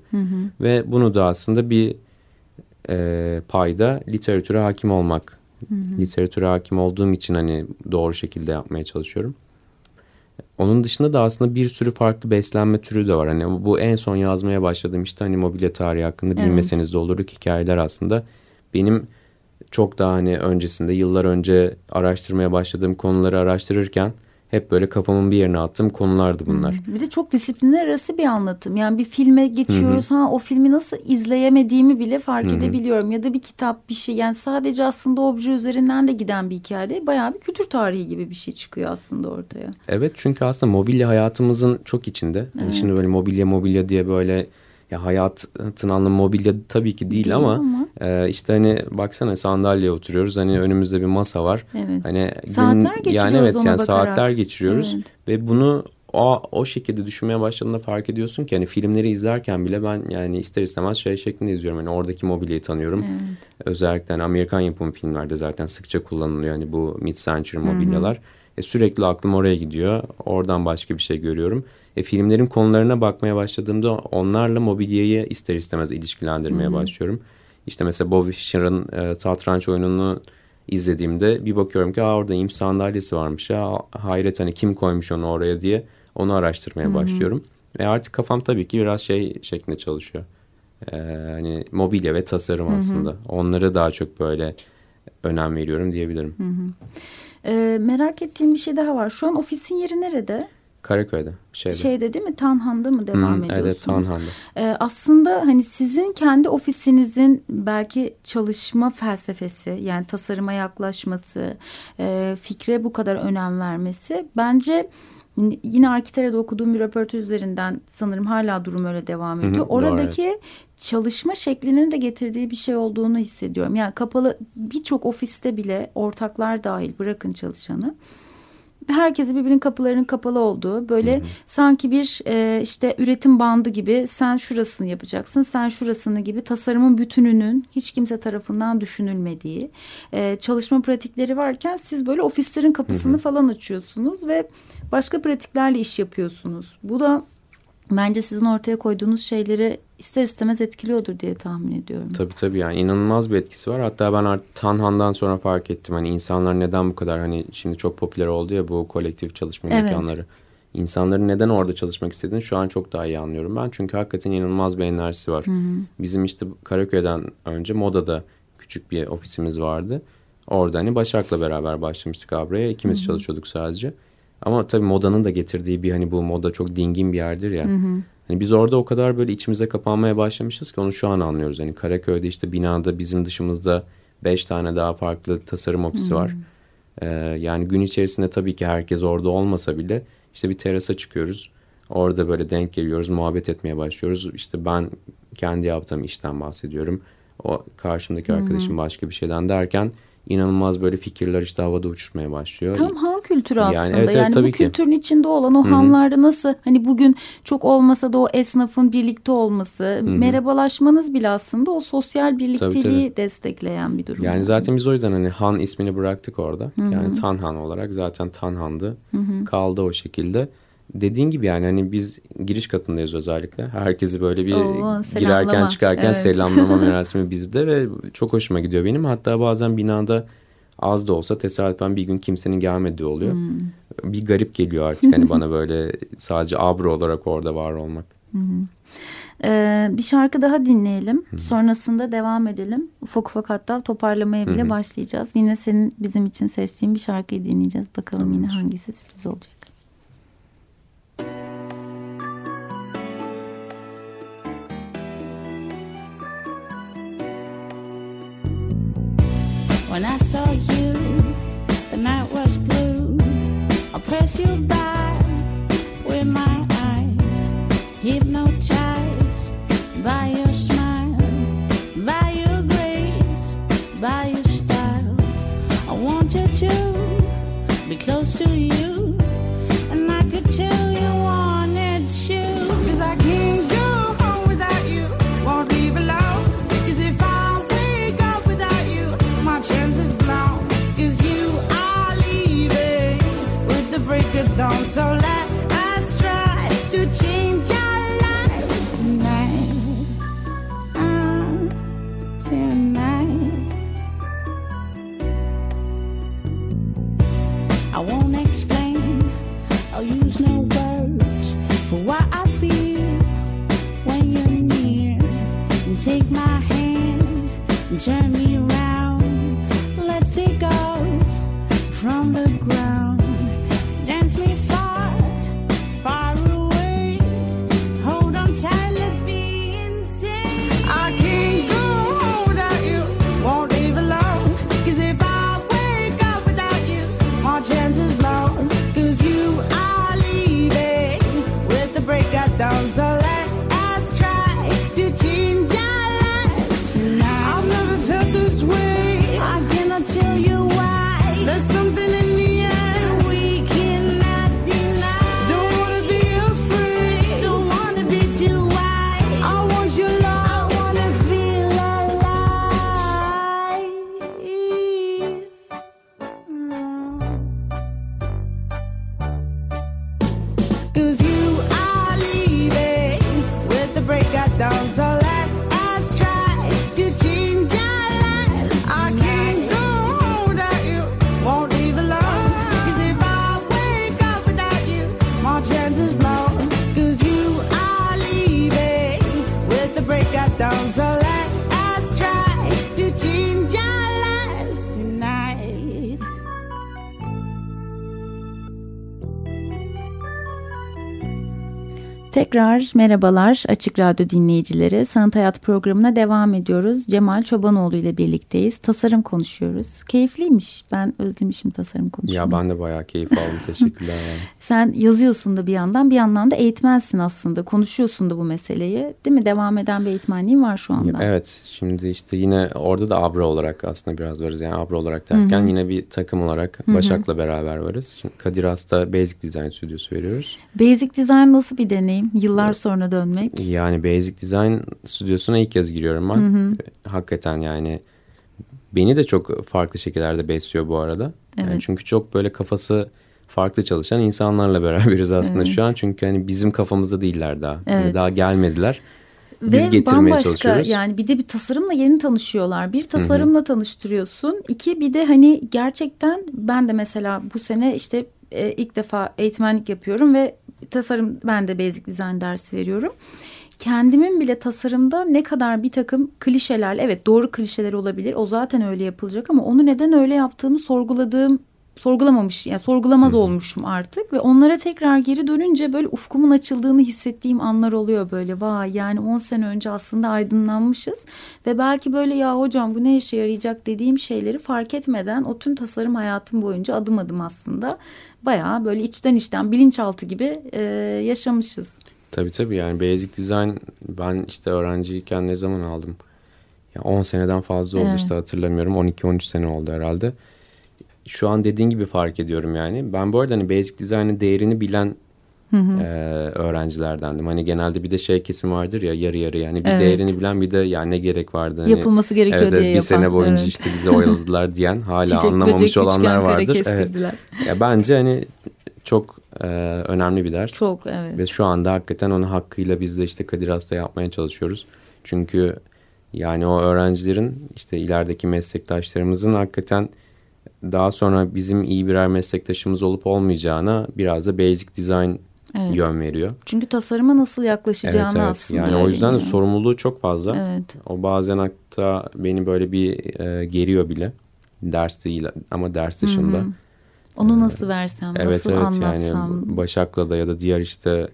Ve bunu da aslında bir e, payda literatüre hakim olmak. Literatüre hakim olduğum için hani doğru şekilde yapmaya çalışıyorum. Onun dışında da aslında bir sürü farklı beslenme türü de var. Hani bu en son yazmaya başladığım işte hani mobilya tarihi hakkında Evet. bilmeseniz de olurduk hikayeler aslında. Benim çok daha hani öncesinde yıllar önce araştırmaya başladığım konuları araştırırken hep böyle kafamın bir yerine attığım konulardı bunlar. Bir de çok disiplinler arası bir anlatım. Yani bir filme geçiyoruz. Ha o filmi nasıl izleyemediğimi bile fark edebiliyorum. Ya da bir kitap bir şey. Yani sadece aslında obje üzerinden de giden bir hikayede bayağı bir kültür tarihi gibi bir şey çıkıyor aslında ortaya. Evet çünkü aslında mobilya hayatımızın çok içinde. Yani şimdi böyle mobilya mobilya diye böyle ya hayatın anlamı mobilya tabii ki değil, Değil ama, ama. e, işte hani baksana sandalyeye oturuyoruz. Hani önümüzde bir masa var. Evet. Hani Saatler geçiriyoruz yani evet yani bakarak. saatler geçiriyoruz Evet. ve bunu o, o şekilde düşünmeye başladığında fark ediyorsun ki hani filmleri izlerken bile ben yani ister istemez şey şeklinde izliyorum. Hani oradaki mobilyayı tanıyorum. Özellikle hani Amerikan yapımı filmlerde zaten sıkça kullanılıyor. Hani bu mid-century mobilyalar. E, sürekli aklım oraya gidiyor. Oradan başka bir şey görüyorum. E, filmlerin konularına bakmaya başladığımda onlarla mobilyayı ister istemez ilişkilendirmeye başlıyorum. İşte mesela Bobby Fischer'ın e, satranç oyununu izlediğimde bir bakıyorum ki Aa, orada im sandalyesi varmış ya hayret hani kim koymuş onu oraya diye onu araştırmaya başlıyorum. Ve artık kafam tabii ki biraz şey şeklinde çalışıyor. Ee, hani mobilya ve tasarım aslında. Onlara daha çok böyle önem veriyorum diyebilirim. Ee, merak ettiğim bir şey daha var. Şu an ofisin yeri nerede? Karaköy'de şeyde. Şeyde değil mi? Tanhan'da mı devam Hmm, ediyorsunuz? Evet Tanhan'da. Ee, aslında hani sizin kendi ofisinizin belki çalışma felsefesi yani tasarıma yaklaşması, e, fikre bu kadar önem vermesi bence yine Arkitere'de okuduğum bir röportaj üzerinden sanırım hala durum öyle devam ediyor. Hı hı, doğru, Oradaki çalışma şeklinin de getirdiği bir şey olduğunu hissediyorum. Yani kapalı birçok ofiste bile ortaklar dahil bırakın çalışanı herkese birbirinin kapılarının kapalı olduğu böyle sanki bir e, işte üretim bandı gibi sen şurasını yapacaksın sen şurasını gibi tasarımın bütününün hiç kimse tarafından düşünülmediği e, çalışma pratikleri varken siz böyle ofislerin kapısını falan açıyorsunuz ve başka pratiklerle iş yapıyorsunuz. Bu da bence sizin ortaya koyduğunuz şeyleri ister istemez etkiliyordur diye tahmin ediyorum. Tabii tabii yani inanılmaz bir etkisi var. Hatta ben artık Tanhan'dan sonra fark ettim. Hani insanlar neden bu kadar hani şimdi çok popüler oldu ya bu kolektif çalışma Evet. mekanları. İnsanların neden orada çalışmak istediğini şu an çok daha iyi anlıyorum ben. Çünkü hakikaten inanılmaz bir enerjisi var. Bizim işte Karaköy'den önce Moda'da küçük bir ofisimiz vardı. Orada hani Başak'la beraber başlamıştık Abra'ya. İkimiz çalışıyorduk sadece. Ama tabii modanın da getirdiği bir hani bu moda çok dingin bir yerdir ya. Hani biz orada o kadar böyle içimize kapanmaya başlamışız ki onu şu an anlıyoruz. Hani Karaköy'de işte binada bizim dışımızda beş tane daha farklı tasarım ofisi var. Ee, yani gün içerisinde tabii ki herkes orada olmasa bile işte bir terasa çıkıyoruz. Orada böyle denk geliyoruz, muhabbet etmeye başlıyoruz. İşte ben kendi yaptığım işten bahsediyorum. O karşımdaki arkadaşım başka bir şeyden derken inanılmaz böyle fikirler işte havada uçuşmaya başlıyor. Tam han kültürü Yani aslında. evet, evet, yani bu tabii ki. kültürün içinde olan o hanlarda nasıl hani bugün çok olmasa da o esnafın birlikte olması, merhabalaşmanız bile aslında o sosyal birlikteliği destekleyen bir durum. Yani zaten biz o yüzden hani Han ismini bıraktık orada. Yani Tanhan olarak zaten Tanhan'dı. Kaldı o şekilde. Dediğin gibi yani hani biz giriş katındayız özellikle. Herkesi böyle bir Oo, girerken çıkarken Evet. selamlama merasimi bizde ve çok hoşuma gidiyor benim. Hatta bazen binada az da olsa tesadüfen bir gün kimsenin gelmediği oluyor. Bir garip geliyor artık hani bana böyle sadece abro olarak orada var olmak. Ee, bir şarkı daha dinleyelim. Sonrasında devam edelim. Ufak ufak hatta toparlamaya bile başlayacağız. Yine senin bizim için seçtiğin bir şarkıyı dinleyeceğiz. Bakalım yine hangisi sürpriz olacak. When I saw you, the night was blue. I pressed you back with my eyes, hypnotized by your smile, by your grace, by your style. I wanted to be close to you, Jamie Tekrar merhabalar Açık Radyo dinleyicileri. Sanat Hayat programına devam ediyoruz. Cemal Çobanoğlu ile birlikteyiz. Tasarım konuşuyoruz. Keyifliymiş. Ben özlemişim tasarım konuşmayı. Ya ben de bayağı keyif aldım. Teşekkürler. Sen yazıyorsun da bir yandan bir yandan da eğitmensin aslında. Konuşuyorsun da bu meseleyi. Değil mi? Devam eden bir eğitmenliğin var şu anda. Evet şimdi işte yine orada da Abra olarak aslında biraz varız. Yani Abra olarak derken yine bir takım olarak Başak'la beraber varız. Şimdi Kadir Has'ta Basic Design Stüdyosu veriyoruz. Basic Design nasıl bir deneyim? Yıllar sonra dönmek. Yani Basic Design stüdyosuna ilk kez giriyorum ben. Hakikaten yani beni de çok farklı şekillerde besliyor bu arada. Yani Evet. çünkü çok böyle kafası farklı çalışan insanlarla beraberiz aslında şu an. Çünkü hani bizim kafamızda değiller daha. Hani Evet. daha gelmediler. Biz Ve getirmeye bambaşka çalışıyoruz. yani bir de bir tasarımla yeni tanışıyorlar. Bir tasarımla tanıştırıyorsun. İki bir de hani gerçekten ben de mesela bu sene işte e, ilk defa eğitmenlik yapıyorum ve tasarım ben de basic design dersi veriyorum. Kendimin bile tasarımda ne kadar bir takım klişelerle evet doğru klişeler olabilir. O zaten öyle yapılacak ama onu neden öyle yaptığımı sorguladığım sorgulamamış yani sorgulamaz olmuşum artık ve onlara tekrar geri dönünce böyle ufkumun açıldığını hissettiğim anlar oluyor böyle vay yani 10 sene önce aslında aydınlanmışız ve belki böyle ya hocam bu ne işe yarayacak dediğim şeyleri fark etmeden o tüm tasarım hayatım boyunca adım adım aslında bayağı böyle içten içten bilinçaltı gibi e, yaşamışız. Tabii tabii yani Basic Design ben işte öğrenciyken ne zaman aldım? Ya 10 seneden fazla oldu Evet. işte hatırlamıyorum. 12-13 sene oldu herhalde. Şu an dediğin gibi fark ediyorum yani. Ben bu arada hani Basic Design'ın değerini bilen e, öğrencilerdendim. Hani genelde bir de şey kesim vardır ya yarı yarı yani bir Evet. değerini bilen bir de yani ne gerek vardı. Hani, Yapılması gerekiyor evet, diye bir sene yapan, boyunca evet. işte bizi oyaladılar diyen hala Çiçek, anlamamış böcek, olanlar vardır. Evet. Ya bence hani çok e, önemli bir ders. Çok evet. Ve şu anda hakikaten onu hakkıyla biz de işte Kadir Has'ta yapmaya çalışıyoruz. Çünkü yani o öğrencilerin işte ilerideki meslektaşlarımızın hakikaten daha sonra bizim iyi birer meslektaşımız olup olmayacağına biraz da basic design Evet. yön veriyor. Çünkü tasarıma nasıl Evet yaklaşacağını evet. aslında Yani o yüzden de sorumluluğu çok fazla. Evet. O bazen hatta beni böyle bir e, geriyor bile. Ders değil ama ders dışında. Onu nasıl versem, Evet nasıl evet anlatsam. yani Başak'la da ya da diğer işte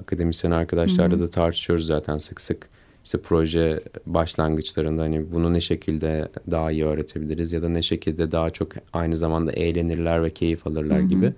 akademisyen arkadaşlarla da tartışıyoruz zaten sık sık. İşte proje başlangıçlarında hani bunu ne şekilde daha iyi öğretebiliriz ya da ne şekilde daha çok aynı zamanda eğlenirler ve keyif alırlar gibi.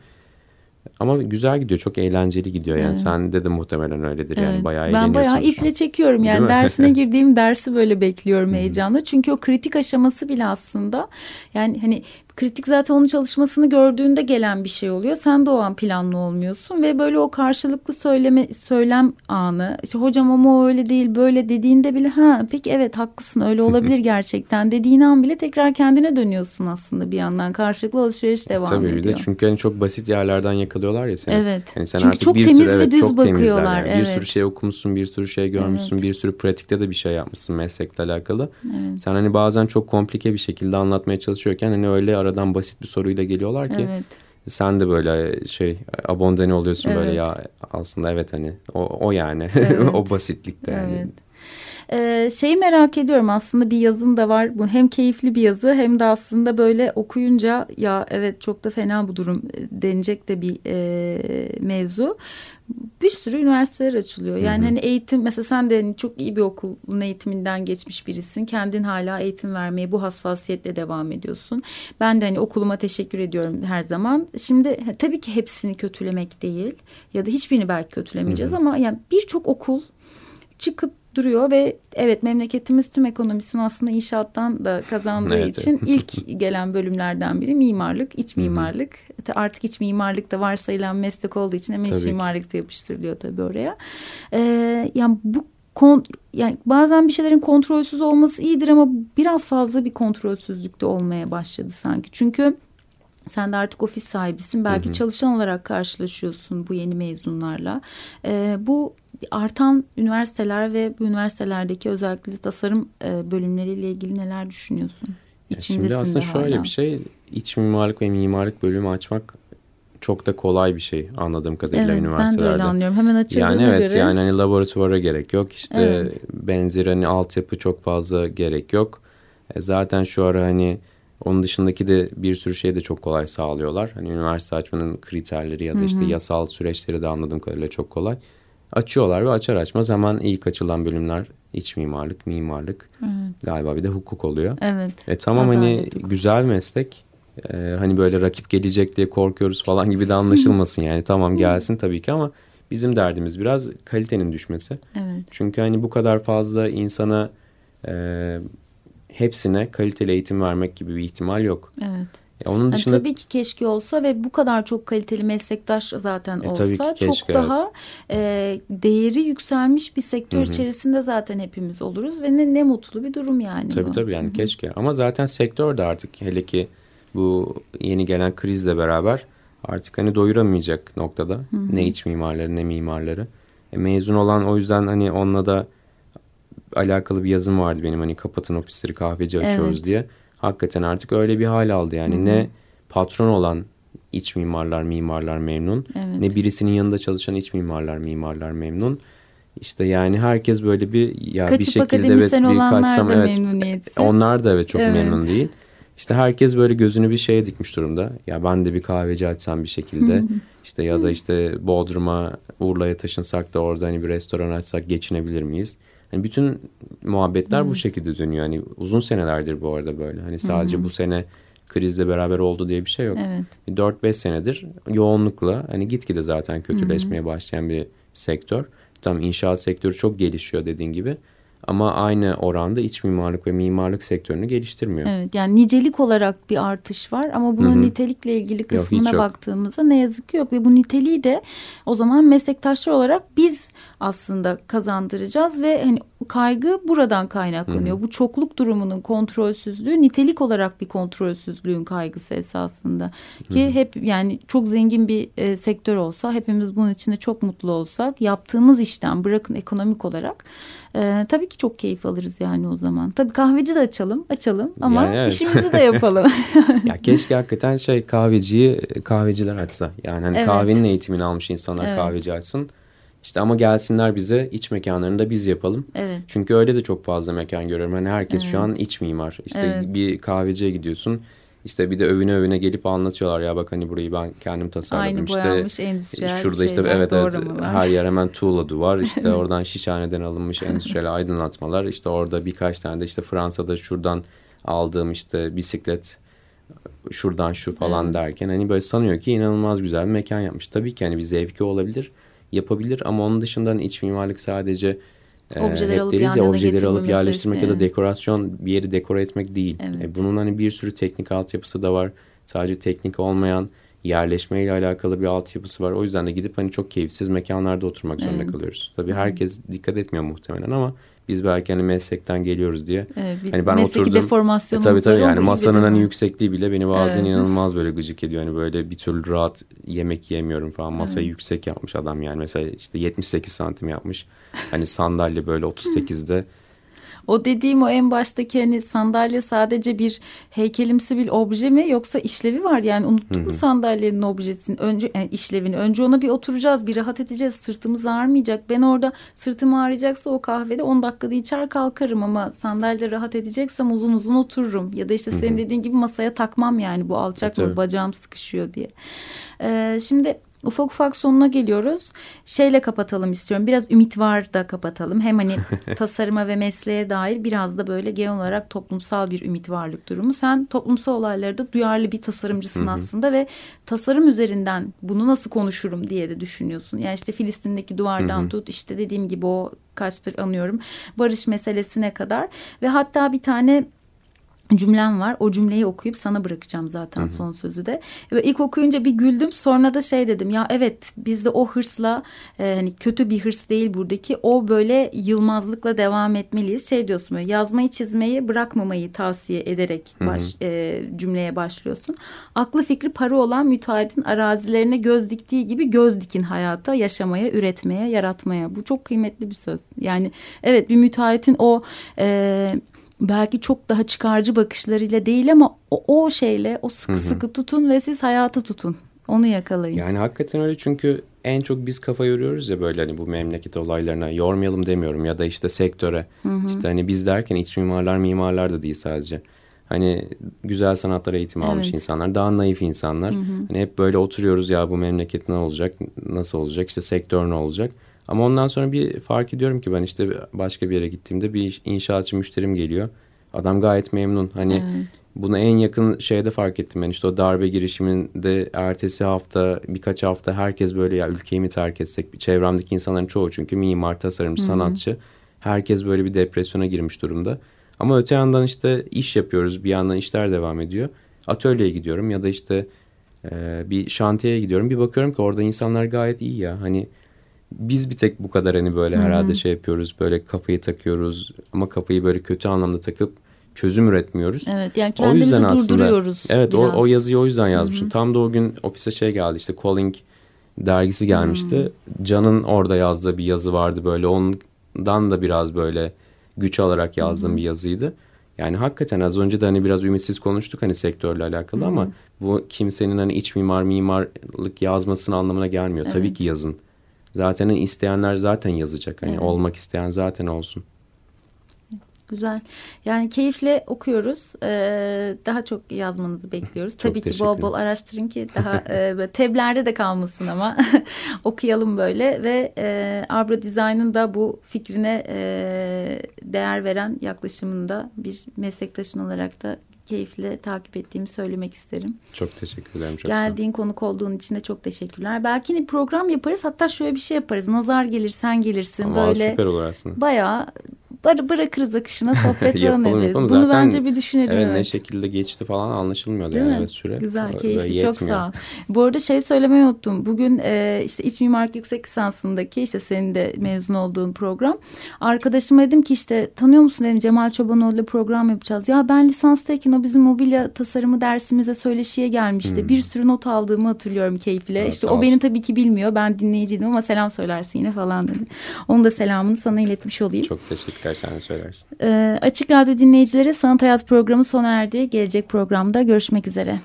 Ama güzel gidiyor, çok eğlenceli gidiyor yani. Sende de muhtemelen öyledir yani Evet. bayağı ben bayağı iple çekiyorum yani dersine girdiğim dersi böyle bekliyorum heyecanla. Çünkü o kritik aşaması bile aslında yani hani kritik zaten onun çalışmasını gördüğünde gelen bir şey oluyor. Sen de o an planlı olmuyorsun ve böyle o karşılıklı söyleme söylem anı işte hocam ama o öyle değil böyle dediğinde bile ha peki evet haklısın öyle olabilir gerçekten dediğin an bile tekrar kendine dönüyorsun aslında bir yandan karşılıklı alışveriş devam Tabii ediyor. bir de çünkü hani çok basit yerlerden yakalıyorlar ya seni. Evet. Yani sen Çünkü artık çok bir temiz sürü ve evet, düz çok bakıyorlar, yani. Bir evet. sürü şey okumuşsun, bir sürü şey görmüşsün, Evet. bir sürü pratikte de bir şey yapmışsın meslekle alakalı. Sen hani bazen çok komplike bir şekilde anlatmaya çalışıyorken hani öyle aradan basit bir soruyla geliyorlar ki Evet. sen de böyle şey abondene oluyorsun böyle Evet. ya aslında evet hani o, o yani Evet. o basitlikte yani. Evet. Ee, şeyi merak ediyorum aslında bir yazın da var bu hem keyifli bir yazı hem de aslında böyle okuyunca ya evet çok da fena bu durum e, denecek de bir e, mevzu. Bir sürü üniversiteler açılıyor. Yani hani eğitim mesela sen de hani çok iyi bir okulun eğitiminden geçmiş birisin. Kendin hala eğitim vermeye bu hassasiyetle devam ediyorsun. Ben de hani okuluma teşekkür ediyorum her zaman. Şimdi tabii ki hepsini kötülemek değil ya da hiçbirini belki kötülemeyeceğiz ama yani birçok okul çıkıp duruyor ve evet memleketimiz tüm ekonomisini aslında inşaattan da kazandığı Evet, için ilk gelen bölümlerden biri mimarlık, iç mimarlık. Artık iç mimarlık da varsayılan meslek olduğu için hemen iç Tabii ki. mimarlık da yapıştırılıyor tabii oraya. Ee, yani bu kon, yani bazen bir şeylerin kontrolsüz olması iyidir ama biraz fazla bir kontrolsüzlük de olmaya başladı sanki. Çünkü sen de artık ofis sahibisin. Belki çalışan olarak karşılaşıyorsun bu yeni mezunlarla. Ee, bu artan üniversiteler ve bu üniversitelerdeki özellikle tasarım e, bölümleriyle ilgili neler düşünüyorsun? Ya Şimdi aslında şöyle hala. bir şey iç mimarlık ve mimarlık bölümü açmak çok da kolay bir şey anladığım kadarıyla Evet ben de üniversitelerde. öyle anlıyorum. Hemen açıldığına Yani evet göre. yani hani laboratuvara gerek yok işte Evet. benzer hani altyapı çok fazla gerek yok. E, zaten şu ara hani onun dışındaki de bir sürü şey de çok kolay sağlıyorlar. Hani üniversite açmanın kriterleri ya da işte yasal süreçleri de anladığım kadarıyla çok kolay. Açıyorlar ve açar açmaz hemen ilk açılan bölümler iç mimarlık, mimarlık galiba bir de hukuk oluyor. Evet. E tamam hani hukuku. güzel meslek. E, hani böyle rakip gelecek diye korkuyoruz falan gibi de anlaşılmasın yani. Tamam gelsin tabii ki ama bizim derdimiz biraz kalitenin düşmesi. Evet. Çünkü hani bu kadar fazla insana e, hepsine kaliteli eğitim vermek gibi bir ihtimal yok. Evet. E, onun Yani dışında tabii ki keşke olsa ve bu kadar çok kaliteli meslektaş zaten E, olsa tabii ki keşke, çok daha e, değeri yükselmiş bir sektör içerisinde zaten hepimiz oluruz ve ne, ne mutlu bir durum yani Tabii bu. tabii yani keşke. Ama zaten sektör de artık hele ki bu yeni gelen krizle beraber artık hani doyuramayacak noktada. Ne iç mimarları ne mimarları. E, mezun olan o yüzden hani onunla da alakalı bir yazım vardı benim hani kapatın ofisleri kahveci açıyoruz Evet. diye. Hakikaten artık öyle bir hal aldı yani ne patron olan iç mimarlar mimarlar memnun Evet. ne birisinin yanında çalışan iç mimarlar mimarlar memnun. İşte yani herkes böyle bir ya bir Kaçıp şekilde evet bir kaçsam evet memnuniyetsiz. onlar da evet çok Evet. memnun değil. İşte herkes böyle gözünü bir şeye dikmiş durumda. Ya ben de bir kahveci açsam bir şekilde. işte ya da işte Bodrum'a, Urla'ya taşınsak da orada hani bir restoran açsak geçinebilir miyiz? Hani bütün muhabbetler bu şekilde dönüyor. Hani uzun senelerdir bu arada böyle. Hani sadece bu sene krizle beraber oldu diye bir şey yok. Evet. 4-5 senedir yoğunlukla hani gitgide zaten kötüleşmeye başlayan bir sektör. Tam inşaat sektörü çok gelişiyor dediğin gibi. Ama aynı oranda iç mimarlık ve mimarlık sektörünü geliştirmiyor. Evet yani nicelik olarak bir artış var ama bunun Hı hı. nitelikle ilgili kısmına yok. baktığımızda ne yazık ki yok ve bu niteliği de o zaman meslektaşlar olarak biz aslında kazandıracağız ve hani kaygı buradan kaynaklanıyor. Bu çokluk durumunun kontrolsüzlüğü nitelik olarak bir kontrolsüzlüğün kaygısı esasında ki hep yani çok zengin bir e, sektör olsa hepimiz bunun içinde çok mutlu olsak yaptığımız işten bırakın ekonomik olarak e, tabii ki çok keyif alırız yani o zaman. Tabii kahveci de açalım açalım ama Yani evet. işimizi de yapalım. ya keşke hakikaten şey kahveciyi kahveciler açsa. Yani hani Evet. kahvenin eğitimini almış insanlar Evet. kahveci açsın. İşte ama gelsinler bize iç mekanlarını da biz yapalım. evet. Çünkü öyle de çok fazla mekan görüyorum. Hani herkes şu an iç mimar. İşte Evet. bir kahveciye gidiyorsun. İşte bir de övüne övüne gelip anlatıyorlar ya bak hani burayı ben kendim tasarladım. Aynı işte boyanmış endüstriyel Şurada işte evet evet her yer hemen tuğla duvar. İşte oradan şişhaneden alınmış endüstriyel aydınlatmalar. İşte orada birkaç tane de işte Fransa'da şuradan aldığım işte bisiklet şuradan şu falan derken hani böyle sanıyor ki inanılmaz güzel bir mekan yapmış. Tabii ki hani bir zevki olabilir, yapabilir ama onun dışında hani iç mimarlık sadece Objeleri hep alıp deriz ya objeleri alıp yerleştirmek ya da dekorasyon bir yeri dekore etmek değil. Evet. E, bunun hani bir sürü teknik altyapısı da var. Sadece teknik olmayan yerleşmeyle alakalı bir altyapısı var. O yüzden de gidip hani çok keyifsiz mekanlarda oturmak zorunda Evet. kalıyoruz. Tabii herkes dikkat etmiyor muhtemelen ama biz belki hani meslekten geliyoruz diye. Evet, hani ben mesleki oturdum. E, deformasyonumuz tabii tabii var, yani masanın hani yüksekliği bile beni bazen Evet. inanılmaz böyle gıcık ediyor. Hani böyle bir türlü rahat yemek yiyemiyorum falan. Masayı yüksek yapmış adam yani. Mesela işte 78 santim yapmış. Hani sandalye böyle 38'de. O dediğim o en baştaki hani sandalye sadece bir heykelimsi bir obje mi yoksa işlevi var? Yani unuttuk mu sandalyenin objesini? Önce yani işlevini. Önce ona bir oturacağız bir rahat edeceğiz. Sırtımız ağrımayacak. Ben orada sırtım ağrıyacaksa o kahvede 10 dakikada içer kalkarım ama sandalyede rahat edeceksem uzun uzun otururum. Ya da işte senin dediğin gibi masaya takmam yani bu alçak E, mı bacağım sıkışıyor diye. Ee, şimdi ufak ufak sonuna geliyoruz. Şeyle kapatalım istiyorum. Biraz ümit var da kapatalım. Hem hani tasarıma ve mesleğe dair biraz da böyle genel olarak toplumsal bir ümit varlık durumu. Sen toplumsal olaylarda duyarlı bir tasarımcısın aslında ve tasarım üzerinden bunu nasıl konuşurum diye de düşünüyorsun. Yani işte Filistin'deki duvardan tut işte dediğim gibi o kaçtır anıyorum barış meselesine kadar ve hatta bir tane cümlem var. O cümleyi okuyup sana bırakacağım zaten son sözü de. Ve ilk okuyunca bir güldüm. Sonra da şey dedim ya evet biz de o hırsla e, hani kötü bir hırs değil buradaki. O böyle yılmazlıkla devam etmeliyiz. Şey diyorsun böyle yazmayı çizmeyi bırakmamayı tavsiye ederek baş, e, cümleye başlıyorsun. Aklı fikri para olan müteahhitin arazilerine göz diktiği gibi göz dikin hayata, yaşamaya, üretmeye, yaratmaya. Bu çok kıymetli bir söz. Yani evet bir müteahhitin o e, belki çok daha çıkarcı bakışlarıyla değil ama o, o şeyle o sıkı sıkı tutun ve siz hayatı tutun. Onu yakalayın. Yani hakikaten öyle çünkü en çok biz kafa yoruyoruz ya böyle hani bu memleket olaylarına yormayalım demiyorum ya da işte sektöre. İşte hani biz derken iç mimarlar mimarlar da değil sadece. Hani güzel sanatlar eğitimi almış Evet. insanlar, daha naif insanlar. Hani hep böyle oturuyoruz ya bu memleket ne olacak, nasıl olacak, işte sektör ne olacak. Ama ondan sonra bir fark ediyorum ki ben işte başka bir yere gittiğimde bir inşaatçı müşterim geliyor. Adam gayet memnun. Hani bunu en yakın şeyde fark ettim ben işte o darbe girişiminde ertesi hafta birkaç hafta herkes böyle ya ülkeyi mi terk etsek çevremdeki insanların çoğu çünkü mimar, tasarımcı, sanatçı herkes böyle bir depresyona girmiş durumda. Ama öte yandan işte iş yapıyoruz bir yandan işler devam ediyor. Atölyeye gidiyorum ya da işte e, bir şantiyeye gidiyorum bir bakıyorum ki orada insanlar gayet iyi ya hani biz bir tek bu kadar hani böyle herhalde şey yapıyoruz böyle kafayı takıyoruz ama kafayı böyle kötü anlamda takıp çözüm üretmiyoruz. Evet yani O kendimizi yüzden aslında durduruyoruz. evet o, biraz. o yazıyı o yüzden yazmışım. Tam da o gün ofise şey geldi işte Calling dergisi gelmişti. Can'ın orada yazdığı bir yazı vardı böyle ondan da biraz böyle güç alarak yazdığım bir yazıydı. Yani hakikaten az önce de hani biraz ümitsiz konuştuk hani sektörle alakalı ama bu kimsenin hani iç mimar mimarlık yazmasının anlamına gelmiyor. Tabii ki yazın. Zaten isteyenler zaten yazacak. Hani Evet. olmak isteyen zaten olsun. Güzel. Yani keyifle okuyoruz. Ee, daha çok yazmanızı bekliyoruz. Çok Tabii ki bol bol araştırın ki daha e, teblerde de kalmasın ama okuyalım böyle ve e, Abra Design'ın da bu fikrine e, değer veren yaklaşımında bir meslektaşın olarak da keyifle takip ettiğimi söylemek isterim. Çok teşekkür ederim. Çok. Geldiğin konuk olduğun için de çok teşekkürler. Belki yine program yaparız. Hatta şöyle bir şey yaparız. Nazar gelir sen gelirsin Ama böyle. süper olur aslında. Bayağı bırakırız akışına sohbet falan ederiz. Bunu Zaten- bence bir düşünelim. Evet, evet. ne şekilde geçti falan anlaşılmıyordu Değil yani mi? evet, süre. Güzel, keyifli. Çok yetmiyor. sağ ol. Bu arada şey söylemeyi unuttum. Bugün e, işte iç mimarlık yüksek lisansındaki işte senin de mezun olduğun program. Arkadaşıma dedim ki işte tanıyor musun dedim Cemal Çobanoğlu'yla program yapacağız. Ya ben lisanstayken o bizim mobilya tasarımı dersimize söyleşiye gelmişti. Bir sürü not aldığımı hatırlıyorum keyifle. Ha, işte Hmm. o beni tabii ki bilmiyor. Ben dinleyiciydim ama selam söylersin yine falan dedi. Onun da selamını sana iletmiş olayım. Çok teşekkürler sen de söylersin. Ee, Açık Radyo dinleyicileri Sanat Hayat programı sona erdi. Gelecek programda görüşmek üzere.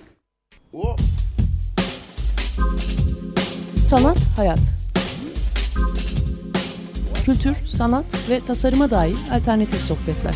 Sanat, hayat. Kültür, sanat ve tasarıma dair alternatif sohbetler.